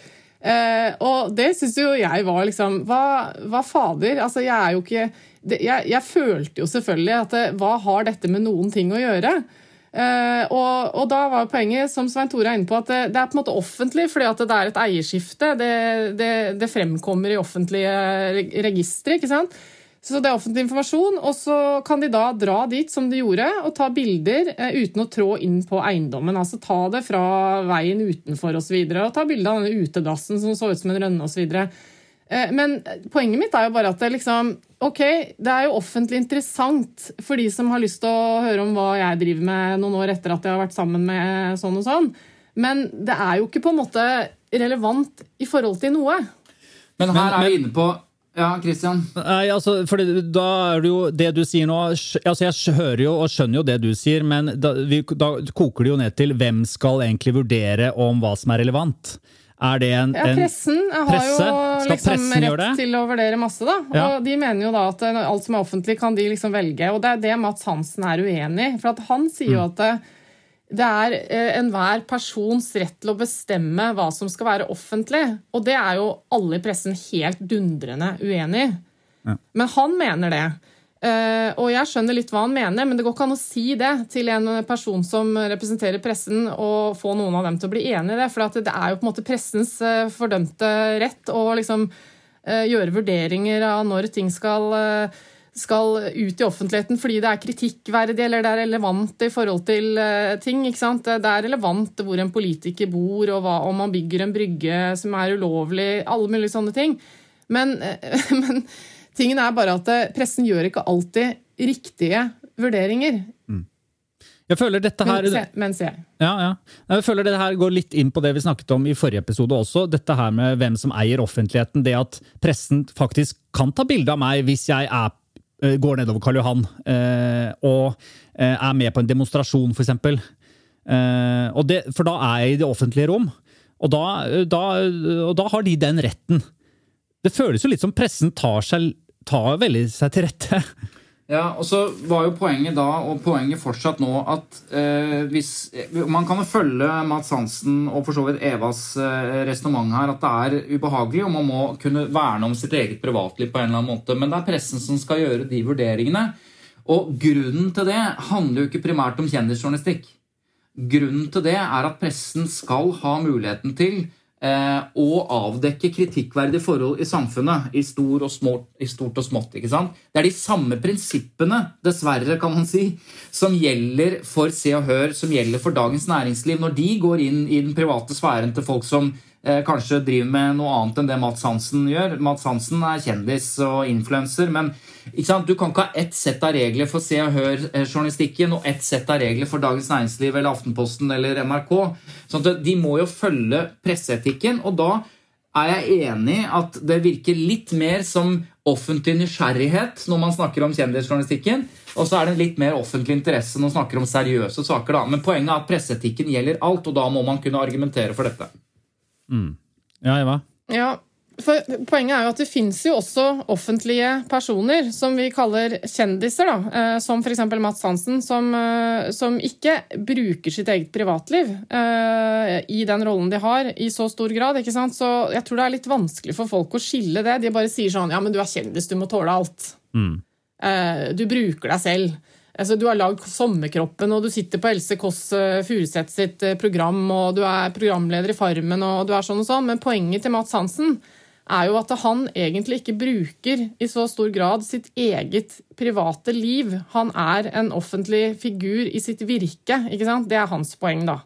og det syns jo jeg var liksom Hva, hva fader? Altså, jeg er jo ikke det, jeg, jeg, følte jo selvfølgelig at hva har dette med noen ting å gjøre? Og, og, da var poenget, som Svein Tore er inne på, at det, det, er på en måte offentlig fordi at det er et eierskifte. Det, det, det fremkommer i offentlige registre. ikke sant? Så det er offentlig informasjon, og så kan de da dra dit som de gjorde, og ta bilder eh, uten å trå inn på eiendommen. Altså ta det fra veien utenfor osv. Og, så videre, og ta bilde av denne utedassen som så ut som en rønne osv. Eh, men poenget mitt er jo bare at det liksom Ok, det er jo offentlig interessant for de som har lyst til å høre om hva jeg driver med noen år etter at jeg har vært sammen med sånn og sånn. Men det er jo ikke på en måte relevant i forhold til noe. Men her er vi inne på ja, Christian? Nei, altså, for da er det jo det du sier nå altså Jeg hører jo og skjønner jo det du sier, men da, vi, da koker det jo ned til hvem skal egentlig vurdere om hva som er relevant. Er det en, ja, pressen har presse? jo liksom rett til å vurdere masse, da. Ja. Og de mener jo da at alt som er offentlig, kan de liksom velge. Og det er det Mats Hansen er uenig i. For han sier jo mm. at det er eh, enhver persons rett til å bestemme hva som skal være offentlig. Og det er jo alle i pressen helt dundrende uenig i. Ja. Men han mener det. Uh, og jeg skjønner litt hva han mener, men det går ikke an å si det til en person som representerer pressen, og få noen av dem til å bli enig i det. For det er jo på en måte pressens uh, fordømte rett å liksom gjøre vurderinger av når ting skal skal ut i offentligheten fordi det er kritikkverdig eller det er relevant i forhold til uh, ting. ikke sant? Det er relevant hvor en politiker bor, og hva, om man bygger en brygge som er ulovlig. Alle mulige sånne ting. Men, uh, men tingen er bare at pressen gjør ikke alltid riktige vurderinger. Mm. Jeg føler dette her Mens jeg. Ja, ja. Jeg føler dette her går litt inn på det vi snakket om i forrige episode også. Dette her med hvem som eier offentligheten. Det at pressen faktisk kan ta bilde av meg hvis jeg er, eh, går nedover Karl Johan eh, og eh, er med på en demonstrasjon, f.eks. For da er jeg i det offentlige rom. Og da, da, og da har de den retten. Det føles jo litt som pressen tar, seg, tar veldig seg til rette. Ja, og så var jo poenget da, og poenget fortsatt nå, at eh, hvis Man kan jo følge Mats Hansen og for så vidt Evas eh, resonnement her, at det er ubehagelig, og man må kunne verne om sitt eget privatliv på en eller annen måte. Men det er pressen som skal gjøre de vurderingene. Og grunnen til det handler jo ikke primært om kjendisjournalistikk. Grunnen til det er at pressen skal ha muligheten til og avdekke kritikkverdige forhold i samfunnet i, stor og små, i, stort og smått. ikke sant? Det er de samme prinsippene, dessverre, kan man si, som gjelder for Se og Hør, som gjelder for Dagens Næringsliv, når de går inn i den private sfæren til folk som eh, kanskje driver med noe annet enn det Mats Hansen gjør. Mats Hansen er kjendis og influenser, men du kan ikke ha ett sett av regler for Se og Hør-journalistikken og ett sett av regler for Dagens Næringsliv eller Aftenposten eller NRK. Sånn De må jo følge presseetikken, og da er jeg enig at det virker litt mer som offentlig nysgjerrighet når man snakker om kjendisjournalistikken, og så er det litt mer offentlig interesse når man snakker om seriøse saker. da. Men poenget er at presseetikken gjelder alt, og da må man kunne argumentere for dette. Mm. Ja, Eva? Ja, for Poenget er jo at det fins jo også offentlige personer som vi kaller kjendiser, da, eh, som f.eks. Mats Hansen, som, eh, som, ikke bruker sitt eget privatliv uh, i den rollen de har, i så stor grad. ikke sant? Så jeg tror det er litt vanskelig for folk å skille det. De bare sier sånn Ja, men du er kjendis, du må tåle alt. Mm. Du bruker deg selv. Altså, du har lagd Sommerkroppen, og du sitter på Else Kåss Furuseth sitt program, og du er programleder i Farmen, og du er sånn og sånn. Men poenget til Mats Hansen er jo at han egentlig ikke bruker i så stor grad sitt eget private liv. Han er en offentlig figur i sitt virke. ikke sant? Det er hans poeng, da.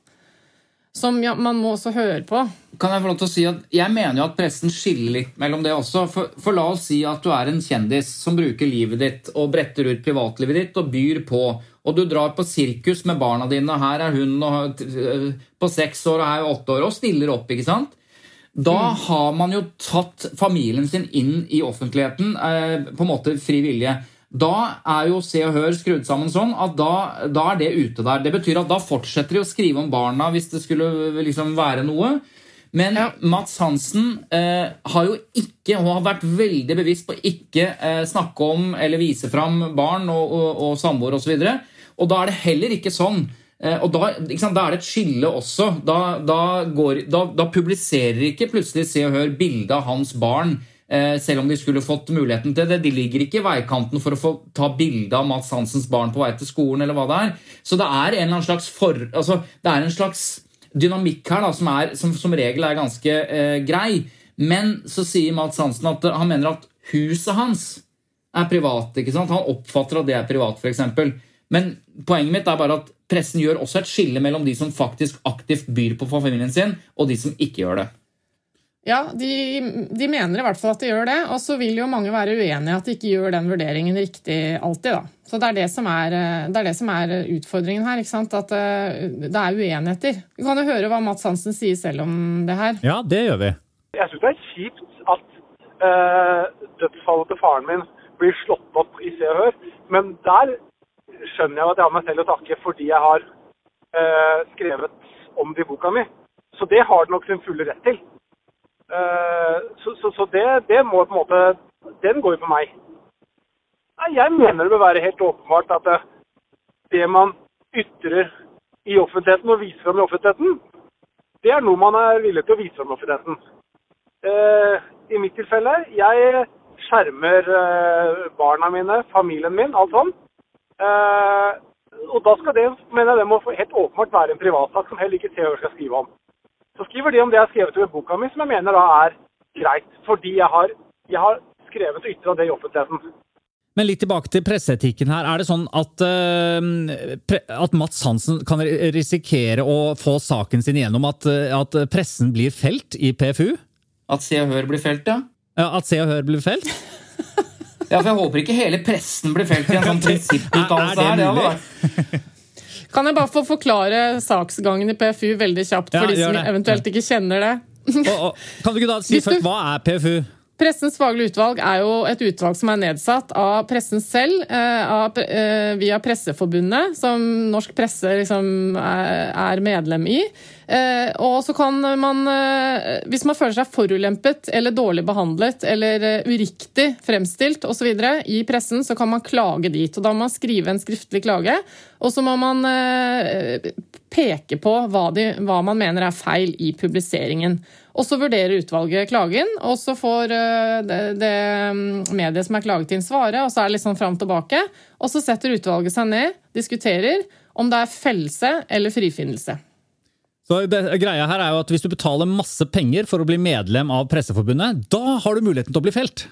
Som ja, man må også høre på. Kan Jeg få lov til å si at jeg mener jo at pressen skiller litt mellom det også. For, for la oss si at du er en kjendis som bruker livet ditt og bretter ut privatlivet ditt og byr på. Og du drar på sirkus med barna dine, og her er hun og, på seks år og her er åtte år, og stiller opp. ikke sant? Da har man jo tatt familien sin inn i offentligheten eh, på en måte fri vilje. Da er jo Se og Hør skrudd sammen sånn at da, da, er det ute der. Det betyr at da fortsetter de å skrive om barna hvis det skulle liksom være noe. Men ja. Mats Hansen eh, har jo ikke, og har vært veldig bevisst på ikke eh, snakke om eller vise fram barn og, og, og samboer osv. Og, så og da er det heller ikke sånn Eh, og da, sant, da, er det et skille også. Da, da, går, da, publiserer ikke plutselig Se og Hør bilde av hans barn, selv om de skulle fått muligheten til det. De ligger ikke i veikanten for å få ta bilde av Mats Hansens barn på vei til skolen. eller hva det er. Så det er en, slags, for, altså, det er en slags dynamikk her da, som, er, som, som regel er ganske eh, grei. Men så sier Mats Hansen at han mener at huset hans er privat. ikke sant? Han oppfatter at det er privat, f.eks. Men poenget mitt er bare at pressen gjør også et skille mellom de som faktisk aktivt byr på familien sin, og de som ikke gjør det. Ja, de, de mener i hvert fall at de gjør det. Og så vil jo mange være uenige i at de ikke gjør den vurderingen riktig alltid. da. Så det er det som er, det er, det som er utfordringen her. ikke sant? At eh, det er uenigheter. Vi kan jo høre hva Mats Hansen sier selv om det her. Ja, det gjør vi. Jeg syns det er kjipt at uh, dødsfallet til faren min blir slått opp i Se og Hør, men der skjønner jeg at jeg har meg selv å takke fordi jeg har uh, skrevet om det i boka mi. Så det har det nok sin fulle rett til. Uh, så, så, så det, det, må på en måte Den går jo på meg. Jeg mener det bør være helt åpenbart at det, det man ytrer i offentligheten og viser fram i offentligheten, det er noe man er villig til å vise fram i offentligheten. Eh, I mitt tilfelle, jeg skjermer barna mine, familien min, alt sånn. Eh, og da skal det, mener jeg det må helt åpenbart være en privatsak som heller ikke TV skal skrive om. Så skriver de om det jeg har skrevet i boka mi, som jeg mener da er greit. Fordi jeg har, jeg har skrevet og ytra det i offentligheten. Men litt tilbake til presseetikken her. Er det sånn at, uh, pre at Mats Hansen kan risikere å få saken sin igjennom at, at pressen blir felt i PFU? At Se og Hør blir felt, ja? ja at Se og Hør blir felt? ja, for jeg håper ikke hele pressen blir felt i en sånn prinsipputdannelse her. Det hadde vært kan jeg bare få forklare saksgangen i PFU veldig kjapt, for ja, de som eventuelt ikke kjenner det? og, og, kan du ikke da si først, Hva er PFU? Pressens faglige utvalg er jo et utvalg som er nedsatt av pressen selv, eh, eh, via Presseforbundet, som norsk presse liksom er medlem i. Eh, og så kan man, hvis man føler seg forulempet eller dårlig behandlet eller uriktig fremstilt osv. i pressen, så kan man klage dit. og Da må man skrive en skriftlig klage, og så må man peke på hva, de, hva man mener er feil i publiseringen. Og så vurderer utvalget klagen, og så får eh, det, det mm, mediet som er klaget inn, svare. Og så er det litt sånn fram og tilbake. Og så setter utvalget seg ned, diskuterer om det er fellelse eller frifinnelse. Så det, greia her er jo at Hvis du betaler masse penger for å bli medlem av Presseforbundet, da har du muligheten til å bli felt!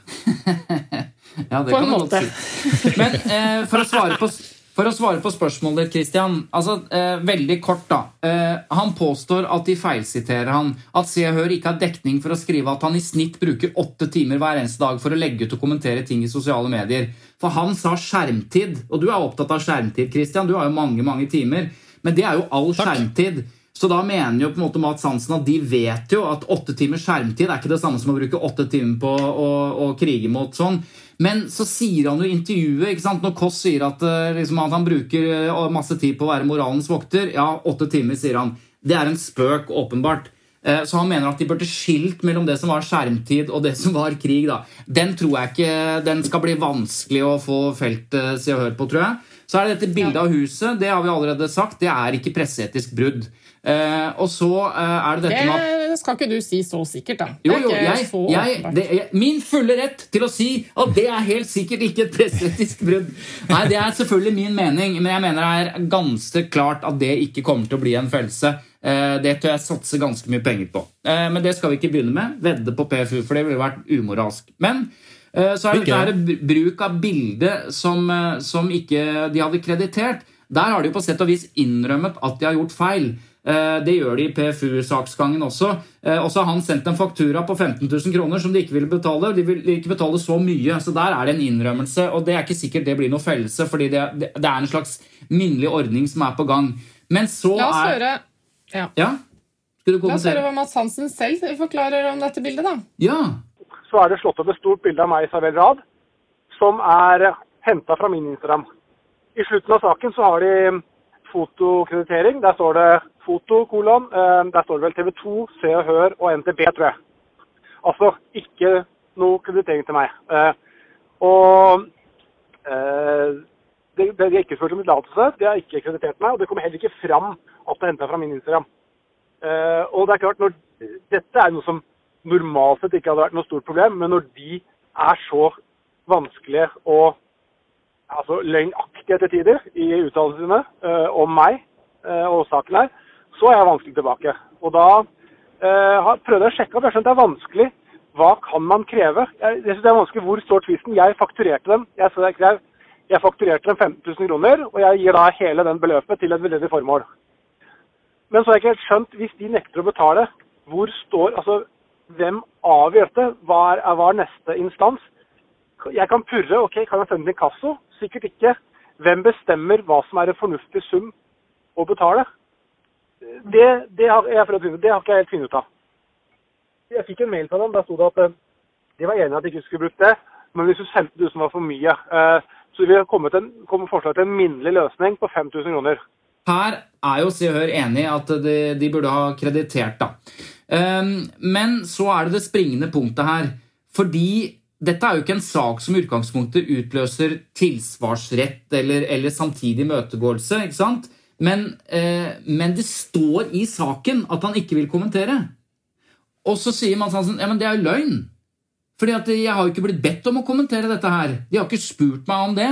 ja, det på en måte. Si. Men eh, for å svare på for å svare på spørsmålet ditt, Christian. Altså, eh, veldig kort, da. Eh, han påstår at de feilsiterer han. At Se og Hør ikke har dekning for å skrive at han i snitt bruker åtte timer hver eneste dag for å legge ut og kommentere ting i sosiale medier. For han sa skjermtid, og du er opptatt av skjermtid, Christian. Du har jo mange, mange timer. Men det er jo all Takk. skjermtid. Så da mener jo på en måte Mats Hansen at de vet jo at åtte timers skjermtid er ikke det samme som å bruke åtte timer på å, å krige mot sånn. Men så sier han jo i intervjuet ikke sant? Når Kåss sier at, eh, liksom, at, han bruker eh, masse tid på å være moralens vokter Ja, åtte timer, sier han. Det er en spøk, åpenbart. Eh, så han mener at de burde skilt mellom det som var skjermtid og det som var krig. da. Den tror jeg ikke, den skal bli vanskelig å få feltet Se og Hør på, tror jeg. Så er det dette bildet av huset. Det har vi allerede sagt. Det er ikke presseetisk brudd. Eh, og så eh, er det dette med Det skal ikke du si så sikkert, da. Jo, jo, jeg, jeg, det jeg, min fulle rett til å si at det er helt sikkert ikke et presseetisk brudd. Nei, det er selvfølgelig min mening, men jeg mener det er ganske klart at det ikke kommer til å bli en fellelse. Eh, det tør jeg satse ganske mye penger på. Eh, men det skal vi ikke begynne med. Vedde på PFU, for det ville vært umoralsk. Men eh, så er det okay. bruk av bilde som, eh, som ikke de hadde kreditert. Der har de jo på sett og vis innrømmet at de har gjort feil. Eh, det gjør de i PFU-saksgangen også. Eh, og så har han sendt en faktura på 15 000 kroner som de ikke ville betale. De vil ikke betale så mye, så der er det en innrømmelse. Og det er ikke sikkert det blir noe fellelse, fordi det, det er en slags minnelig ordning som er på gang. Men så La oss høre ja. ja? La oss høre hva Mads Hansen selv forklarer om dette bildet, da. Ja. Så er det slått opp et stort bilde av meg i Isabel Rad, som er henta fra min Instagram. I slutten av saken så har de fotokreditering. Der står det foto, kolon. Eh, der står det vel TV 2, Se og Hør og NTB, tror jeg. Altså ikke noe kreditering til meg. Eh, og eh, det, det er ikke spurt om tillatelse, det har ikke kreditert meg, og det kommer heller ikke fram at det er henta fra min Instagram. Og det er klart, når, Dette er noe som normalt sett ikke hadde vært noe stort problem, men når de er så vanskelige og altså, løgnaktige til tider i uttalelsene uh, om meg uh, og saken her, så er jeg vanskelig tilbake. Og da uh, prøvde jeg å sjekke opp. Jeg skjønte det er vanskelig. Hva kan man kreve? Jeg, jeg synes det er vanskelig. Hvor står tvisten? Jeg fakturerte dem. Jeg, jeg, jeg fakturerte dem 15 000 kroner, og jeg gir da hele den beløpet til et veldedig formål. Men så har jeg ikke helt skjønt, hvis de nekter å betale, hvor står Altså, hvem avgjør dette? Hva er, hva er neste instans? Jeg kan purre, ok, kan jeg sende den i kasso? Sikkert ikke. Hvem bestemmer hva som er en fornuftig sum å betale? Det, det, har, jeg det har ikke jeg helt funnet ut av. Jeg fikk en mail fra dem. Der sto det at eh, de var enige at de ikke skulle brukt det, men hvis du sendte det som var for mye. Eh, så vi har kommet en, kommet forslag til en minnelig løsning på 5000 kroner. Her er jo Se og Hør enig i at de, de, burde ha kreditert, da. Eh, men så er det det springende punktet her. Fordi dette er jo ikke en sak som i utgangspunktet utløser tilsvarsrett eller, eller samtidig imøtegåelse. ikke sant? Men, eh, men, det står i saken at han ikke vil kommentere. Og så sier Mads Hansen ja, men det er jo løgn. Fordi at jeg har jo ikke blitt bedt om å kommentere dette her. De har ikke spurt meg om det.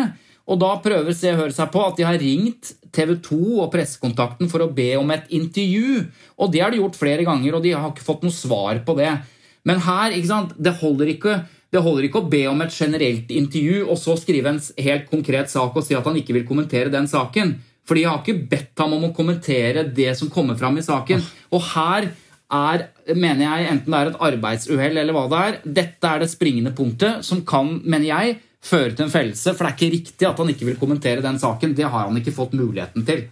Og da prøver Se og Hør seg på at de har ringt TV 2 og pressekontakten for å be om et intervju. Og det har de gjort flere ganger, og de har ikke fått noe svar på det. Men her, ikke sant, det holder ikke Det holder ikke å be om et generelt intervju og så skrive en helt konkret sak og si at han ikke vil kommentere den saken. Fordi jeg har ikke bedt ham om å kommentere det som kommer fram i saken. Og her er, mener jeg, enten det er et arbeidsuhell eller hva det er, dette er det springende punktet som kan, mener jeg, føre til en fellelse. For det er ikke riktig at han ikke vil kommentere den saken. Det har han ikke fått muligheten til.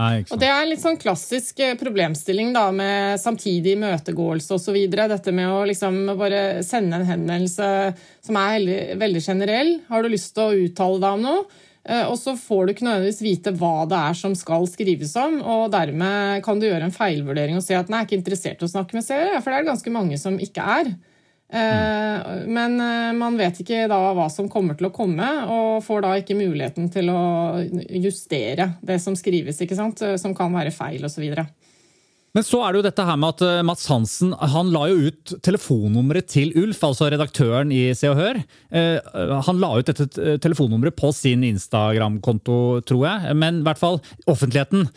Nei, Og Det er litt sånn klassisk eh, problemstilling da, med samtidig imøtegåelse osv. Dette med å liksom bare sende en henvendelse som er veldig, veldig generell. Har du lyst til å uttale deg om noe? Eh, og så får du ikke nødvendigvis vite hva det er som skal skrives om, og dermed kan du gjøre en feilvurdering og si at nei, jeg er ikke interessert i å snakke med seere, for det er det ganske mange som ikke er. Eh, men eh, man vet ikke da hva som kommer til å komme, og får da ikke muligheten til å justere det som skrives, ikke sant? Eh, som kan være feil osv. Men så er det jo dette her med at Mats Hansen han la jo ut telefonnummeret til Ulf, altså redaktøren i Se og Hør. Han la ut dette telefonnummeret på sin Instagram-konto, tror jeg. Men i hvert fall offentligheten.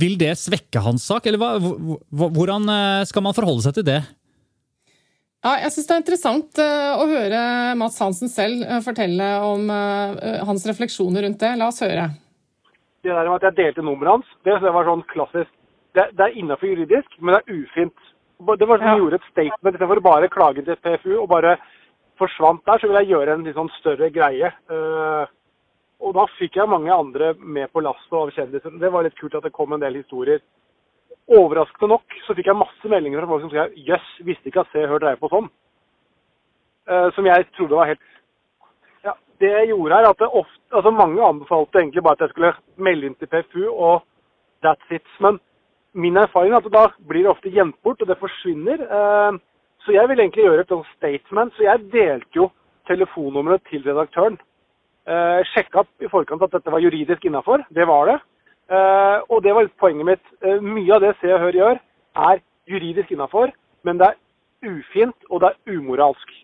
Vil det svekke hans sak, eller hvordan skal man forholde seg til det? Ja, jeg syns det er interessant uh, å høre Mats Hansen selv uh, fortelle om uh, hans refleksjoner rundt det. La oss høre. Det der med at jeg delte nummeret hans, det var sånn klassisk. Det, det er innafor juridisk, men det er ufint. Det var sånn ja. gjorde et statement istedenfor bare klage til PFU og bare forsvant der, så ville jeg gjøre en litt sånn større greie. og da fikk jeg mange andre med på lasset av kjendiser. Det var litt kult at det kom en del historier Overraskende nok så fikk jeg masse meldinger fra folk som skrev jøss, yes, visste ikke at Se Hør dreier på sånn. Uh, som jeg trodde var helt Ja, Det jeg gjorde her, at ofte, altså mange anbefalte egentlig bare at jeg skulle melde inn til PFU og that's it. Men min erfaring er at da blir det ofte gjemt bort, og det forsvinner. Uh, så jeg ville egentlig gjøre et sånt statement. Så jeg delte jo telefonnummeret til redaktøren. Uh, Sjekka i forkant at dette var juridisk innafor. Det var det. Uh, og det var poenget mitt. Uh, mye av det Se og Hør gjør, er juridisk innafor, men det er ufint og det er umoralsk.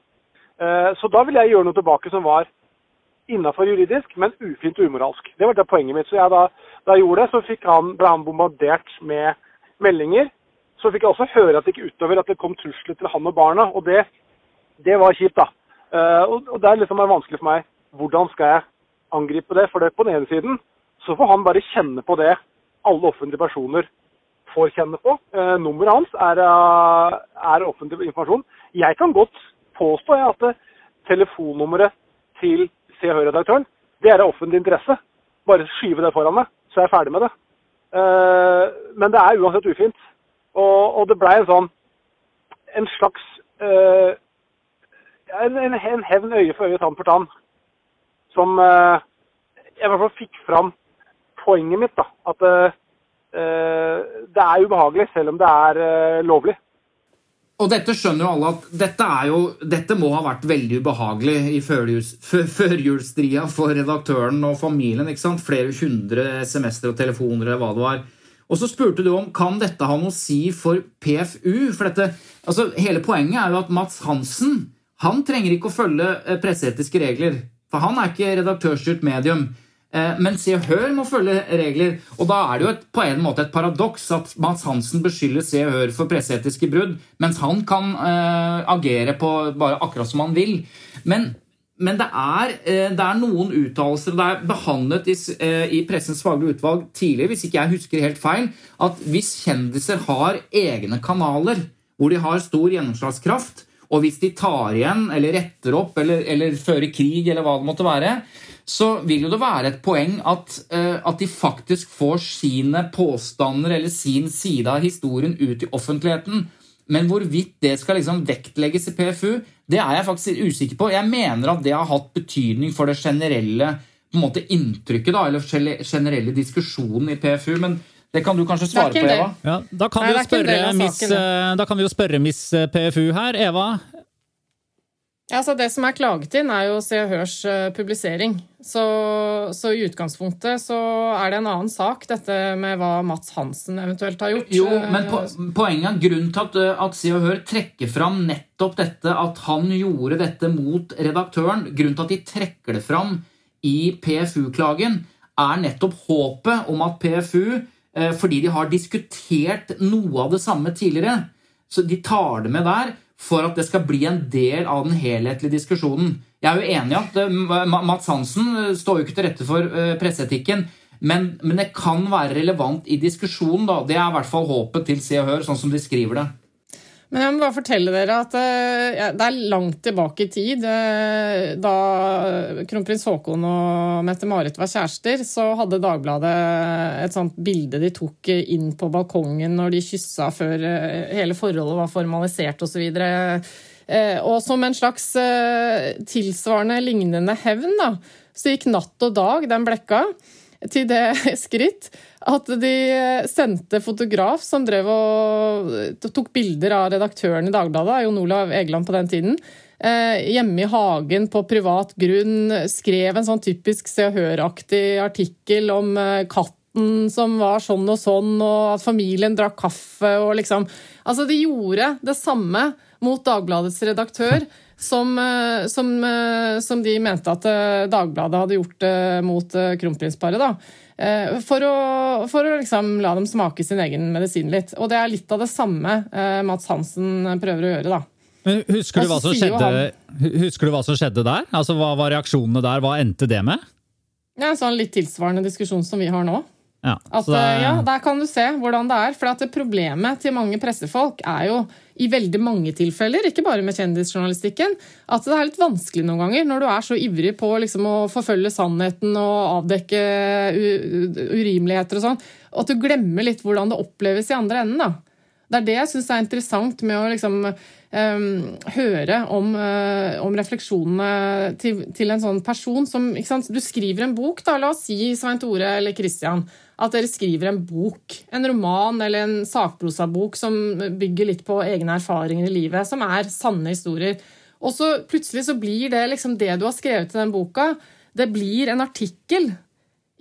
Uh, så da vil jeg gjøre noe tilbake som var innafor juridisk, men ufint og umoralsk. Det var det poenget mitt. Så jeg da, da jeg gjorde det, så han, ble han bombardert med meldinger. Så fikk jeg også høre at det gikk utover at det kom trusler til han og barna, og det, det var kjipt, da. og, og det er liksom vanskelig for meg. Hvordan skal jeg angripe det? For det på den ene siden så får han bare kjenne på det alle offentlige personer får kjenne på. Eh, nummeret hans er, uh, er, offentlig informasjon. Jeg kan godt påstå at uh, telefonnummeret til Se og Hør-redaktøren det er av offentlig interesse. Bare skyve det foran meg, så er jeg ferdig med det. Eh, men det er uansett ufint. Og, og det blei en sånn en slags eh, en, en, hevn øye for øye, tann for tann. Som uh, jeg i hvert fall fikk fram poenget mitt. da, At uh, det er ubehagelig, selv om det er uh, lovlig. Og dette skjønner jo alle at dette, jo, dette må ha vært veldig ubehagelig i førjulsstria for redaktøren og familien. ikke sant? Flere hundre semester og telefoner eller hva det var. Og så spurte du om kan dette ha noe å si for PFU. for dette, altså Hele poenget er jo at Mats Hansen han trenger ikke å følge presseetiske regler. For han er ikke redaktørstyrt medium. Eh, men Se og Hør må følge regler. Og da er det jo et, på en måte et paradoks at Mads Hansen beskylder Se og Hør for presseetiske brudd, mens han kan eh, agere på bare akkurat som han vil. Men, men det, er, eh, det, er, noen uttalelser Det er behandlet i, eh, i Pressens faglige utvalg tidligere, hvis ikke jeg husker helt feil, at hvis kjendiser har egne kanaler hvor de har stor gjennomslagskraft, og hvis de tar igjen eller retter opp eller, eller fører krig, eller hva det måtte være, så vil jo det være et poeng at, uh, at, de faktisk får sine påstander eller sin side av historien ut i offentligheten. Men hvorvidt det skal liksom vektlegges i PFU, det er jeg faktisk usikker på. Jeg mener at det har hatt betydning for det generelle på en måte, inntrykket da, eller generelle diskusjonen i PFU. men det kan du kanskje svare på, Eva? Ja, da, kan Nei, miss, eh, da, kan vi jo spørre Miss PFU her. Eva, ja, så Det som er klaget inn, er jo Se og Hørs eh, publisering. Så, så, i utgangspunktet så er det en annen sak, dette med hva Mats Hansen eventuelt har gjort. Jo, men po poenget er grunnen til at, eh, at Se og Hør trekker fram nettopp dette, at han gjorde dette mot redaktøren, grunnen til at de trekker det fram i PFU-klagen, er nettopp håpet om at PFU, eh, fordi de har diskutert noe av det samme tidligere, så de tar det med der for at det skal bli en del av den helhetlige diskusjonen. Jeg er jo enig i at uh, Mats Hansen står jo ikke til rette for uh, presseetikken. Men, men, det kan være relevant i diskusjonen. da. Det er i hvert fall håpet til Se og Hør, sånn som de skriver det. Men jeg må bare fortelle dere at uh, det er langt tilbake i tid. Uh, da kronprins Haakon og Mette-Marit var kjærester, så hadde Dagbladet et sånt bilde de tok inn på balkongen når de kyssa før uh, hele forholdet var formalisert osv. Uh, og som en slags tilsvarende lignende hevn, da, så gikk Natt og Dag, den blekka, til det skritt at de sendte fotograf som drev og tok bilder av redaktøren i Dagbladet, Jon Olav Egeland på den tiden, eh, hjemme i hagen på privat grunn, skrev en sånn typisk Se og Hør-aktig artikkel om eh, katten som var sånn og sånn, og at familien drakk kaffe og liksom. Altså, de gjorde det samme mot Dagbladets redaktør som, eh, som, som de mente at Dagbladet hadde gjort mot kronprinsparet. Eh, for å, for å liksom la dem smake sin egen medisin litt. Og det er litt av det samme eh, Mats Hansen prøver å gjøre, da. Men husker du, hva som skjedde, husker du hva som skjedde der? Altså, Hva var reaksjonene der? Hva endte det med? Ja, en sånn litt tilsvarende diskusjon som vi har nå. Ja, at, det... Eh, ja, Der kan du se hvordan det er. For at Problemet til mange pressefolk er jo i veldig mange tilfeller, ikke bare med kjendisjournalistikken, at det er litt vanskelig noen ganger når du er så ivrig på liksom å forfølge sannheten og avdekke urimeligheter og sånn, at du glemmer litt hvordan det oppleves i andre enden. da. Det er det jeg syns er interessant med å liksom, um, høre om, uh, om refleksjonene til, til, en sånn person som Du skriver en bok, da, la oss si Svein Tore eller Christian at dere skriver en bok, en roman eller en sakprosabok som bygger litt på egne erfaringer i livet, som er sanne historier. Og så plutselig så blir det liksom det du har skrevet i den boka, det blir en artikkel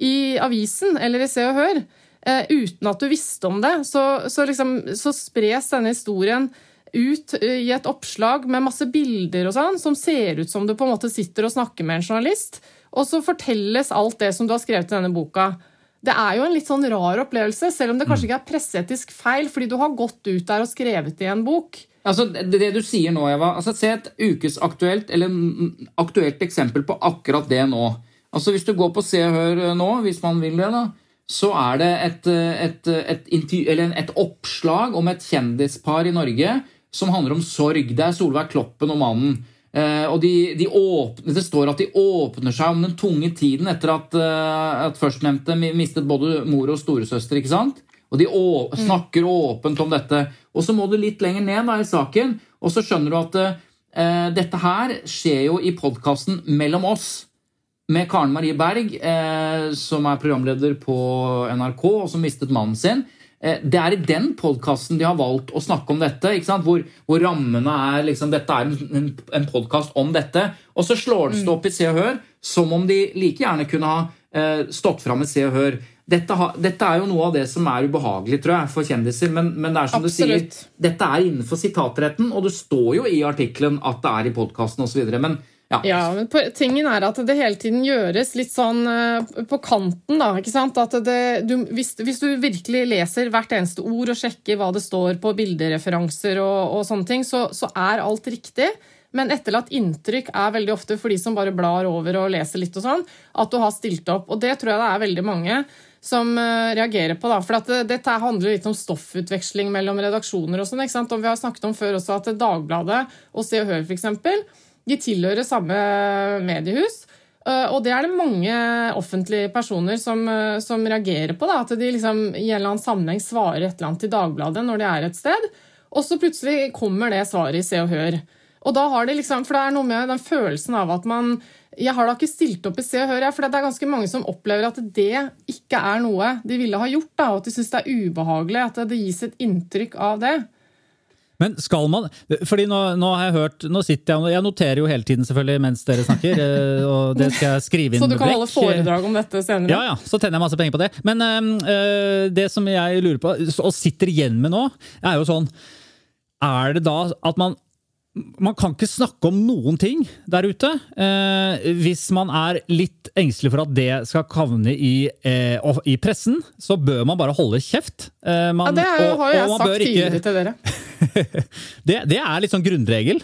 i avisen eller i Se og Hør. Uh, uten at du visste om det. Så, så, liksom, så spres denne historien ut eh, i et oppslag med masse bilder og sånn, som ser ut som du på en måte sitter og snakker med en journalist. Og så fortelles alt det som du har skrevet i denne boka. Det er jo en litt sånn rar opplevelse, selv om det kanskje mm. ikke er presseetisk feil, fordi du har gått ut der og skrevet i en bok. Altså, det du sier nå, Eva, altså, Se et ukesaktuelt eller aktuelt eksempel på akkurat det nå. Altså, Hvis du går på Se og Hør nå, hvis man vil det, da, så er det et, et, et, et, oppslag om et kjendispar i Norge som handler om sorg. Det er Solveig Kloppen og mannen. Eh, og de, de åpner, Det står at de åpner seg om den tunge tiden etter at, uh, at førstnevnte mistet både mor og storesøster. ikke sant? Og de mm. snakker åpent om dette. Og så må du litt lenger ned da, i saken, og så skjønner du at uh, dette her skjer jo i podkasten Mellom oss. Med Karen Marie Berg, eh, som er programleder på NRK, og som mistet mannen sin. Eh, det er i den podkasten de har valgt å snakke om dette. Hvor, hvor, rammene er liksom, Dette er en, en podkast om dette. Og så slår det mm. opp i Se og Hør som om de like gjerne kunne ha eh, stått fram med Se og Hør. Dette, ha, dette, er jo noe av det som er ubehagelig tror jeg, for kjendiser. Men, men det er som Absolutt. du sier, dette er innenfor sitatretten, og det står jo i artikkelen at det er i podkasten osv. Men ja. ja, men tingen er at det hele tiden gjøres litt sånn uh, på kanten, da. ikke sant? At det, du, hvis, hvis, du virkelig leser hvert eneste ord og sjekker hva det står på bildereferanser og, og sånne ting, så, så, er alt riktig. Men etterlatt inntrykk er veldig ofte for de som bare blar over og leser litt, og sånn, at du har stilt opp. Og det tror jeg det er veldig mange som uh, reagerer på. Da. For det, dette handler litt om stoffutveksling mellom redaksjoner. og sånn, ikke sant? Og Vi har snakket om før også at Dagbladet og Se og Hør f.eks de tilhører samme mediehus. Eh, og det er det mange offentlige personer som, eh, som reagerer på. Da, at de liksom, i en eller annen sammenheng svarer et eller annet til Dagbladet når de er et sted, og så plutselig kommer det svaret i Se og Hør. Og da har de liksom, For det er noe med den følelsen av at man Jeg har da ikke stilt opp i Se og Hør, for det er ganske mange som opplever at det ikke er noe de ville ha gjort, da, og at de syns det er ubehagelig at det gis et inntrykk av det. Men skal man fordi nå, nå, har jeg hørt nå sitter Jeg jeg noterer jo hele tiden selvfølgelig mens dere snakker. Eh, og det skal jeg skrive inn Så du kan holde foredrag om dette senere? Ja, ja. Så tjener jeg masse penger på det. Men øh, det som jeg lurer på, og sitter igjen med nå, er jo sånn Er det da at man man kan ikke snakke om noen ting der ute. Eh, hvis man er litt engstelig for at det skal havne i, eh, i pressen, så bør man bare holde kjeft. Eh, man, ja, Det er, og, har jo jeg sagt tidligere til dere. det, det, er litt sånn grunnregel.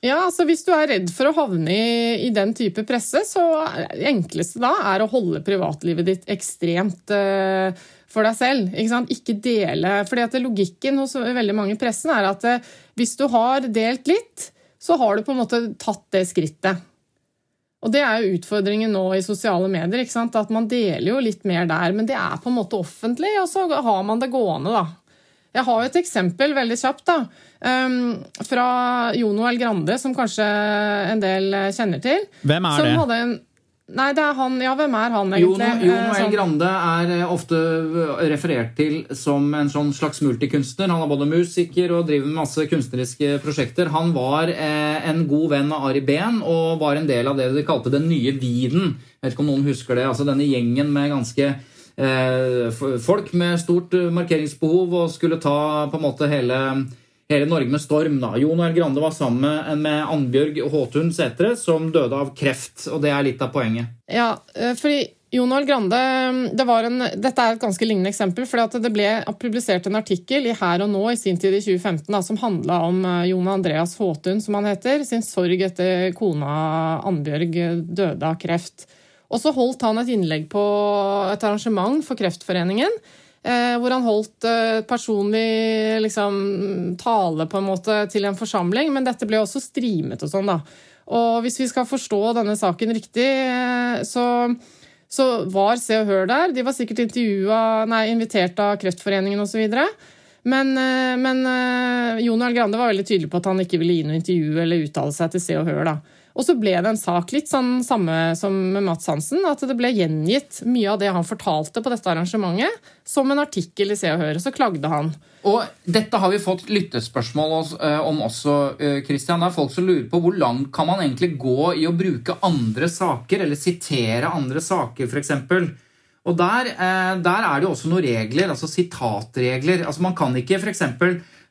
Ja, altså Hvis du er redd for å havne i, i den type presse, så det enkleste da er å holde privatlivet ditt ekstremt eh, for deg selv. Ikke, ikke dele. fordi at Logikken hos veldig mange i pressen er at eh, hvis du har delt litt, så har du på en måte tatt det skrittet. Og Det er jo utfordringen nå i sosiale medier. At Man deler jo litt mer der, men det er på en måte offentlig, og så har man det gående. da. Jeg har jo et eksempel veldig kjapt da, um, fra Jono El Grande, som kanskje en del kjenner til. Hvem er det? Nei, det er han. Ja, hvem er han, egentlig? Jon, Jon L. Sånn- Grande er eh, ofte eh, referert til som en sånn slags multikunstner. Han er både musiker og driver med masse kunstneriske prosjekter. Han var eh, en god venn av Ari Behn og var en del av det de kalte Den nye viden. Jeg vet ikke om noen husker det. altså Denne gjengen med ganske folk med stort markeringsbehov og skulle ta på en måte hele hele Norge med storm. da. Jon R. Grande var sammen med Annbjørg Håtun Sætre, som døde av kreft. og Det er litt av poenget. Ja, eh, fordi Jon R. Grande, det en, Dette er et ganske lignende eksempel. for Det ble publisert en artikkel i Her og Nå i sin tid i 2015 da, som handla om eh, Jon Andreas Håtun, som han heter, sin sorg etter kona Annbjørg døde av kreft. Og så holdt han et innlegg på et arrangement for Kreftforeningen hvor han holdt eh, personlig liksom, tale på en måte til en forsamling. Men dette ble også streamet og sånn, da. Og hvis vi skal forstå denne saken riktig, eh, så, så var Se og Hør der. De var sikkert nei, invitert av Kreftforeningen osv. Men, men Jon Arl Grande var veldig tydelig på at han ikke ville gi noe intervju eller uttale seg til Se og Hør. da. Og så ble det en sak litt sånn samme som med Mats Hansen, at det ble gjengitt mye av det han fortalte på dette arrangementet, som en artikkel i Se og Hør. Så klagde han. Og dette har vi fått lyttespørsmål eh, om også, Kristian. Eh, det er folk som lurer på hvor langt kan man egentlig gå i å bruke andre saker, eller sitere andre saker, f.eks. Og der, eh, der, er det jo også noen regler, altså sitatregler. Altså Man kan ikke f.eks.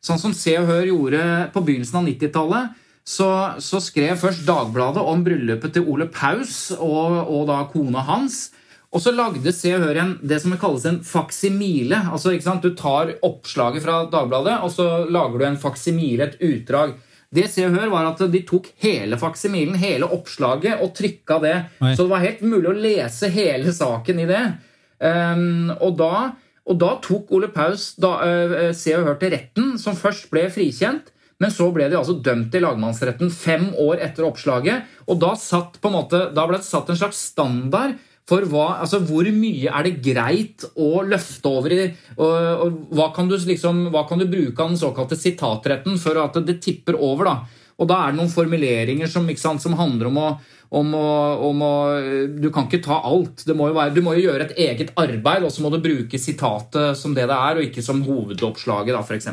sånn som Se og Hør gjorde på begynnelsen av 90-tallet så, så, skrev først Dagbladet om bryllupet til Ole Paus og, og da kona hans. Og så lagde Se og Hør en, det som kalles en faksimile. Altså, Du tar oppslaget fra Dagbladet, og så lager du en faksimile, et utdrag. Det Se og Hør var at de tok hele faksimilen, hele oppslaget, og trykka det. Oi. Så det var helt mulig å lese hele saken i det. Um, og, da, og, da, tok Ole Paus da, uh, Se og Hør til retten, som først ble frikjent. Men så ble de altså dømt i lagmannsretten fem år etter oppslaget. Og da, måte, da ble det satt en slags standard for hva, altså hvor mye er det greit å løfte over i og, og hva, kan liksom, hva kan du bruke av den såkalte sitatretten for at det tipper over? da? Og da er det noen formuleringer som, sant, som handler om å, om å, om å, Du kan ikke ta alt. Må være, du må jo gjøre et eget arbeid, og så må du bruke sitatet som det det er, og ikke som hovedoppslaget, da, f.eks.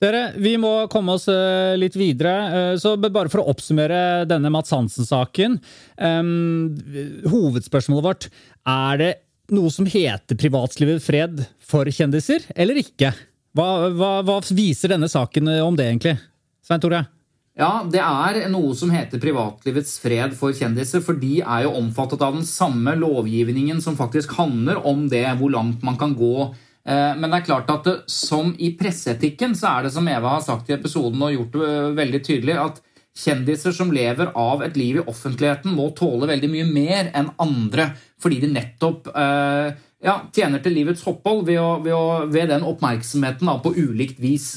Dere, vi må komme oss uh, litt videre. Uh, så bare for å oppsummere denne Mats Hansen-saken. Um, hovedspørsmålet vårt er det noe som heter privatlivets fred for kjendiser, eller ikke? Hva, hva, hva viser denne saken om det, egentlig? Svein Tore? Ja, det er noe som heter privatlivets fred for kjendiser, for de er jo omfattet av den samme lovgivningen som faktisk handler om det, hvor langt man kan gå Eh, men det er klart at det, som i presseetikken så er det som Eva har sagt i episoden og gjort det eh, veldig tydelig, at kjendiser som lever av et liv i offentligheten, må tåle veldig mye mer enn andre fordi de nettopp eh, ja, tjener til livets opphold ved, ved, ved, den oppmerksomheten da, på ulikt vis.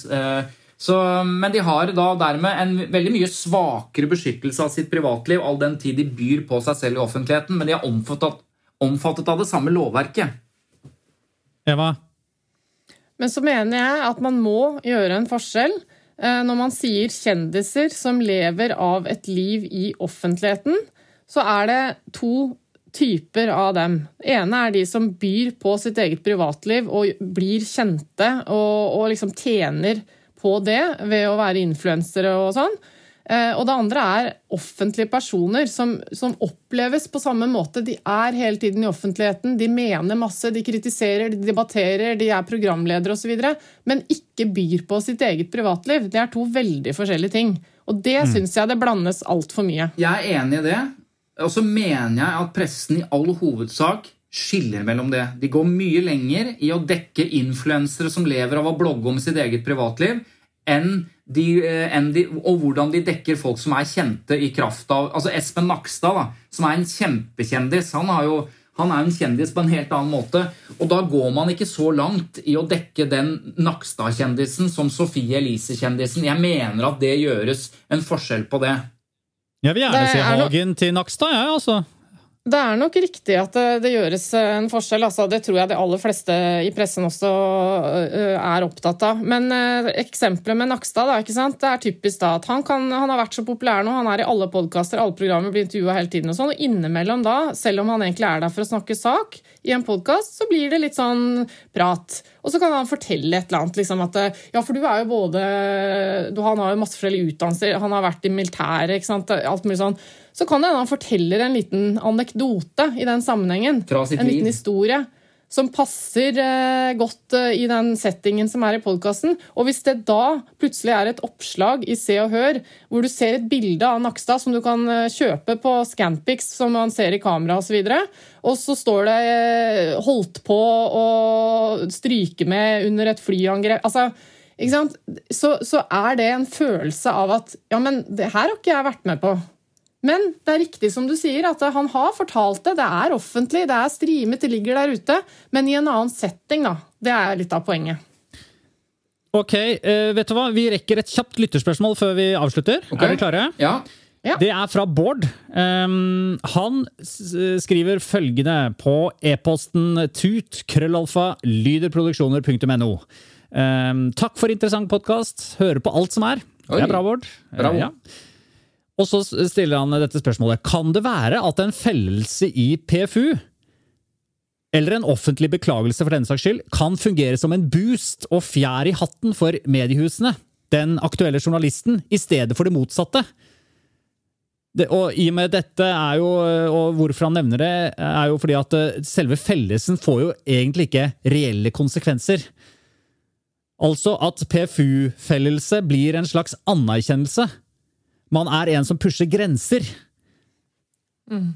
Så, men de har da dermed en veldig mye svakere beskyttelse av sitt privatliv all den tid de byr på seg selv i offentligheten, men de er omfattet, omfattet av det samme lovverket. Eva? Men så mener jeg at man må gjøre en forskjell eh, når man sier kjendiser som lever av et liv i offentligheten. Så er det to typer av dem. Ene er de som byr på sitt eget privatliv og blir kjente og, og liksom tjener på det ved å være influensere og sånn. Eh, og det andre er offentlige personer som, som, oppleves på samme måte. De er hele tiden i offentligheten, de mener masse, de kritiserer, de debatterer, de er programledere osv., men ikke byr på sitt eget privatliv. Det er to veldig forskjellige ting. Og det mm. syns jeg det blandes altfor mye. Jeg er enig i det. Og så mener jeg at pressen i all hovedsak skiller mellom det. De går mye lenger i å dekke influensere som lever av å blogge om sitt eget privatliv, enn de, eh, enn de, og hvordan de dekker folk som er kjente i kraft av Altså Espen Nakstad, da, som er en kjempekjendis. Han, jo, han er en kjendis på en helt annen måte. Og da går man ikke så langt i å dekke den Nakstad-kjendisen som Sofie Elise-kjendisen. Jeg mener at det gjøres en forskjell på det. Jeg vil gjerne se Hagen til Nakstad, jeg, ja, altså. Det er nok riktig at det, gjøres en forskjell. Altså, det tror jeg de aller fleste i pressen også øh, er opptatt av. Men uh, eksempelet med Nakstad da, det er typisk da, at han, kan, han, har vært så populær nå. Han er i alle podkaster, alle programmer, blir intervjua hele tiden. Og sånn, og innimellom da, selv om han egentlig er der for å snakke sak i en podkast, så blir det litt sånn prat. Og så kan han fortelle et eller annet. Liksom, at ja, for du er jo både du, Han har jo masse forskjellige utdannelser, han har vært i militæret, alt mulig sånn så kan det hende han forteller en liten anekdote i den sammenhengen. en liten historie som passer eh, godt eh, i den settingen som er i podkasten. Og hvis det da plutselig er et oppslag i Se og Hør hvor du ser et bilde av Nakstad som du kan eh, kjøpe på Scampix, som man ser i kamera osv., og, og så står det 'holdt på å stryke med under et flyangrep' altså, så, så, er det en følelse av at ja, men det her har ikke jeg vært med på. Men det er riktig som du sier, at han har fortalt det. Det er offentlig, det er streamet, det ligger der ute. Men i en annen setting, da. Det er litt av poenget. Ok, uh, vet du hva? Vi rekker et kjapt lytterspørsmål før vi avslutter. Okay. Er dere klare? Ja. Ja. Det er fra Bård. Um, han skriver følgende på e-posten tut krøllalfa lyderproduksjoner.no. Um, takk for interessant podkast. Hører på alt som er. Oi. Det er bra, Bård. Bra. Uh, ja. Og så stiller han dette spørsmålet. Kan det være at en fellelse i PFU, eller en offentlig beklagelse for denne saks skyld, kan fungere som en boost og fjær i hatten for mediehusene, den aktuelle journalisten, i stedet for det motsatte? Det, og i og med dette er jo, og hvorfor han nevner det, er jo fordi at eh, selve fellelsen får jo egentlig ikke reelle konsekvenser. Altså at PFU-fellelse blir en slags anerkjennelse man er en som pusher grenser. Mm.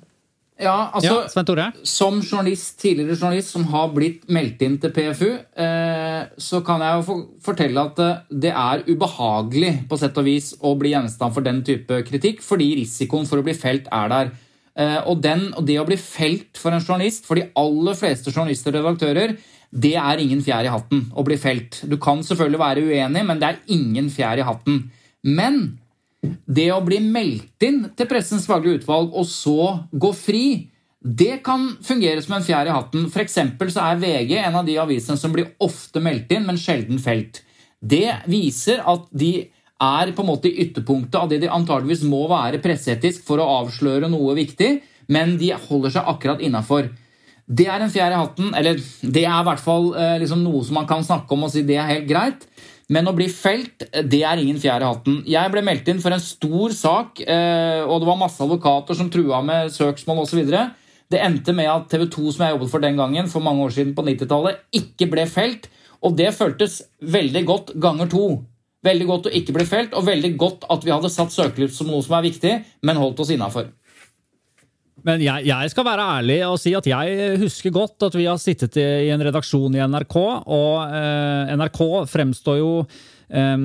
Ja, altså, ja, Svein Tore? Som journalist, tidligere journalist som har blitt meldt inn til PFU, eh, så kan jeg jo fortelle at eh, det er ubehagelig på sett og vis å bli gjenstand for den type kritikk, fordi risikoen for å bli felt er der. Eh, og, den, og, det å bli felt for en journalist, for de aller fleste journalister og redaktører, det er ingen fjær i hatten å bli felt. Du kan selvfølgelig være uenig, men det er ingen fjær i hatten. Men det å bli meldt inn til Pressens faglige utvalg og så gå fri, det kan fungere som en fjær i hatten. For så er VG en av de avisene som blir ofte meldt inn, men sjelden felt. Det viser at de er på en måte i ytterpunktet av det de antageligvis må være presseetisk for å avsløre noe viktig, men de holder seg akkurat innafor. Det er en fjær i hatten, eller det er i hvert fall eh, liksom noe som man kan snakke om og si det er helt greit. Men å bli felt, det er ingen fjær i hatten. Jeg ble meldt inn for en stor sak, eh, og det var masse advokater som trua med søksmål osv. Det endte med at TV 2, som jeg jobbet for den gangen, for mange år siden på 90-tallet, ikke ble felt. Og det føltes veldig godt ganger to. Veldig godt å ikke bli felt, og veldig godt at vi hadde satt søkelys som noe som er viktig, men holdt oss innafor. Men jeg, jeg, skal være ærlig og si at jeg husker godt at vi har sittet i, i en redaksjon i NRK, og eh, NRK fremstår jo eh,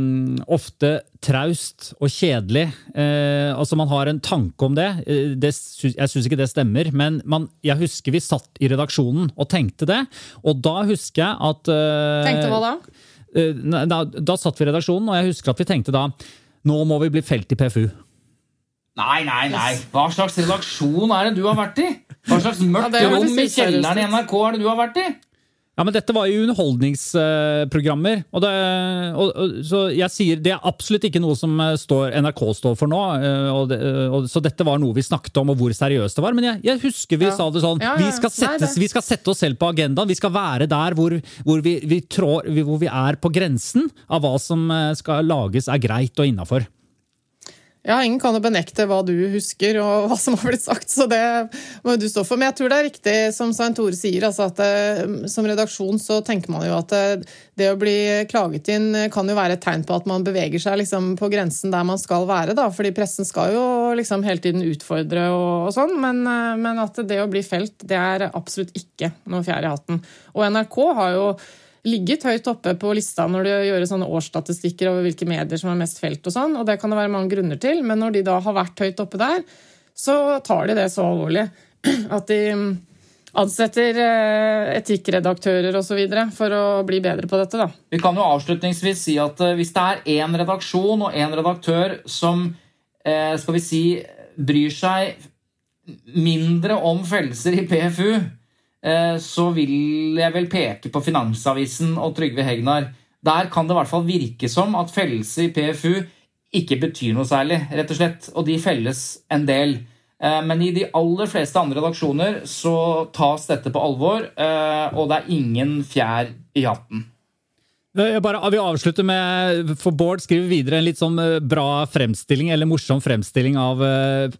ofte traust og kjedelig. Eh, altså Man har en tanke om det. Eh, det jeg syns ikke det stemmer, men man, jeg husker vi satt i redaksjonen og tenkte det. Og da husker jeg at eh, Tenkte hva da? Eh, da? Da satt vi i redaksjonen, og jeg husker at vi tenkte da nå må vi bli felt i PFU. Nei, nei, nei. Hva slags redaksjon er det du har vært i? Hva slags mørkt ja, rom i kjelleren i NRK er det du har vært i? Ja, men Dette var jo underholdningsprogrammer. Og det, og, og, så jeg sier Det er absolutt ikke noe som eh, står, NRK står for nå. Eh, og det, og, så dette var noe vi snakket om, og hvor seriøst det var. Men jeg, jeg husker vi ja. sa det sånn. Ja, vi, skal settes, vi, skal sette oss selv på agendaen. Vi skal være der hvor, hvor, vi, vi trår, hvor vi er på grensen av hva som eh, skal lages er greit og innafor. Ja, ingen kan jo benekte hva du husker og hva som har blitt sagt, så det må du stå for. Men jeg tror det er riktig som Svein Tore sier, altså at det, som redaksjon så tenker man jo at det, det, å bli klaget inn kan jo være et tegn på at man beveger seg liksom på grensen der man skal være, da. Fordi pressen skal jo liksom hele tiden utfordre og, og sånn, men, men at det å bli felt, det er absolutt ikke noe fjær i hatten. Og NRK har jo ligget høyt oppe på lista når det gjøres sånne årsstatistikker over hvilke medier som er mest felt og sånn, og det kan det være mange grunner til, men når de da har vært høyt oppe der, så tar de det så alvorlig at de ansetter eh, etikkredaktører osv. for å bli bedre på dette. Da. Vi kan jo avslutningsvis si at eh, hvis det er én redaksjon og én redaktør som eh, skal vi si, bryr seg mindre om følelser i PFU, så vil jeg vel peke på Finansavisen og Trygve Hegnar. Der kan det i hvert fall virke som at fellelse i PFU ikke betyr noe særlig, rett og slett. Og de felles en del. Eh, men i de aller fleste andre redaksjoner så tas dette på alvor, eh, og det er ingen fjær i hatten. Bare vil avslutte med, for Bård skriver videre en litt sånn bra fremstilling, eller morsom fremstilling av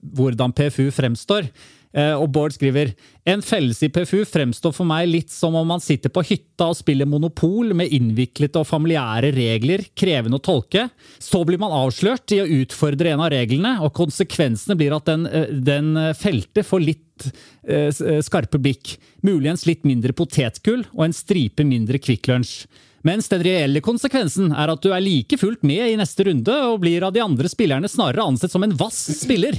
hvordan PFU fremstår. Eh, og Bård skriver en fellelse i PFU fremstår for meg litt som om man sitter på hytta og spiller Monopol med innviklede og familiære regler, krevende å tolke. Så blir man avslørt i å utfordre en av reglene, og konsekvensene blir at den, eh, den felte får litt eh, skarpe blikk. Muligens litt mindre potetgull og en stripe mindre Kvikk Lunsj. Mens den reelle konsekvensen er at du er like fullt med i neste runde og blir av de andre spillerne snarere ansett som en vass spiller.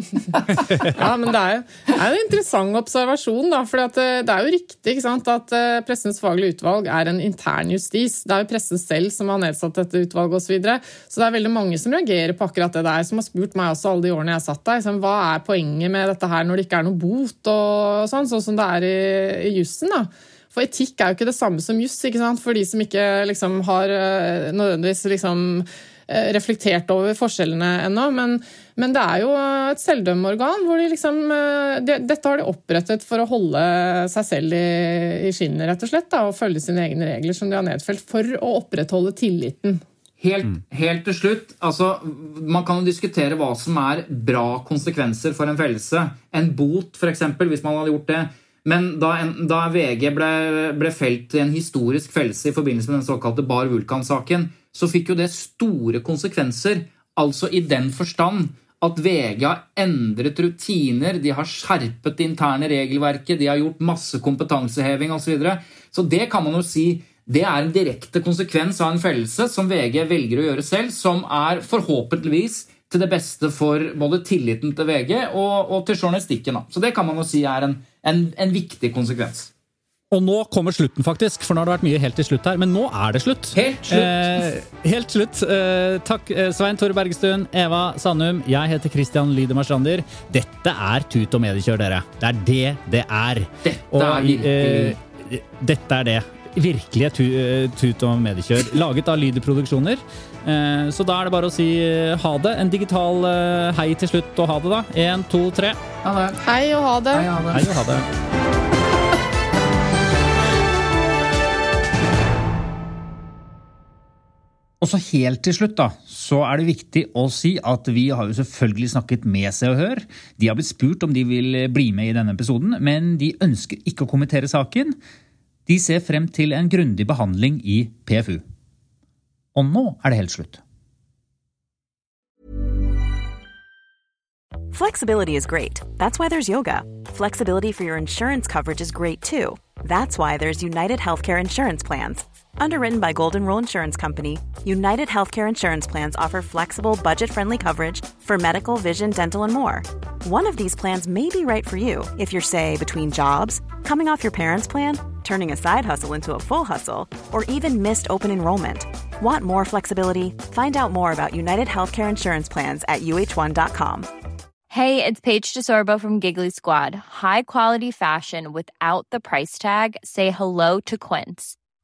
Ja, men det er, jo, det er en interessant observasjon. Da, for eh, det er jo riktig sant, at eh, Pressens faglige utvalg er en intern justis. Det er jo pressen selv som har nedsatt dette utvalget osv. Så, videre. så det er veldig mange som reagerer på akkurat det der, som har spurt meg også alle de årene jeg satt der. Liksom, hva er poenget med dette her når det ikke er noe bot og sånn, sånn som det er i, i jussen? da. For etikk er jo ikke det samme som juss, for de som ikke liksom, har eh, nødvendigvis liksom, reflektert over forskjellene ennå. Men, men det er jo et selvdømmeorgan. hvor de liksom, eh, de, Dette har de opprettet for å holde seg selv i, i skinnet, rett og slett. Da, og følge sine egne regler som de har nedfelt, for å opprettholde tilliten. Helt, helt, til slutt, altså, Man kan jo diskutere hva som er bra konsekvenser for en fellelse. En bot, f.eks., hvis man hadde gjort det. Men da, en, da VG ble, ble, felt i en historisk fellelse i forbindelse med den såkalte Bar Vulkan-saken, så fikk jo det store konsekvenser. Altså i den forstand at VG har endret rutiner, de har skjerpet det interne regelverket, de har gjort masse kompetanseheving osv. Så, videre. så det kan man jo si det er en direkte konsekvens av en fellelse som VG velger å gjøre selv, som er forhåpentligvis til det beste for både tilliten til VG og, og til journalistikken. Så det kan man jo si er en, en, en viktig konsekvens. Og nå kommer slutten, faktisk. For nå har det vært mye helt til slutt her. Men nå er det slutt. Helt slutt. Eh, helt slutt. Eh, takk, eh, Svein Tore Bergestuen, Eva Sandum. Jeg heter Christian Lyder Strander. Dette er Tut og mediekjør, dere. Det er det det er. Dette og, er virkelig eh, Dette er det. Virkelige tu, eh, Tut og mediekjør. Laget av Lyder Produksjoner. Eh, så da er det bare å si ha det. En digital hei til slutt, og ha det, da. Én, to, tre. Ha det. Hei og ha det. Hei, ha det. Hei og ha det. Og så helt til slutt da, så er det viktig å si at vi har jo selvfølgelig snakket med Se og Hør. De har blitt spurt om de vil bli med i denne episoden, men de ønsker ikke å kommentere saken. De ser frem til en grundig behandling i PFU. Og nå er det helt slutt. Flexibility is great. That's why there's yoga. Flexibility for your insurance coverage is great too. That's why there's United Healthcare Insurance Plans. Underwritten by Golden Rule Insurance Company, United Healthcare Insurance Plans offer flexible, budget friendly coverage for medical, vision, dental, and more. One of these plans may be right for you if you're, say, between jobs, coming off your parents' plan, turning a side hustle into a full hustle, or even missed open enrollment. Want more flexibility? Find out more about United Healthcare Insurance Plans at uh1.com. Hey, it's Paige DeSorbo from Giggly Squad. High quality fashion without the price tag? Say hello to Quince.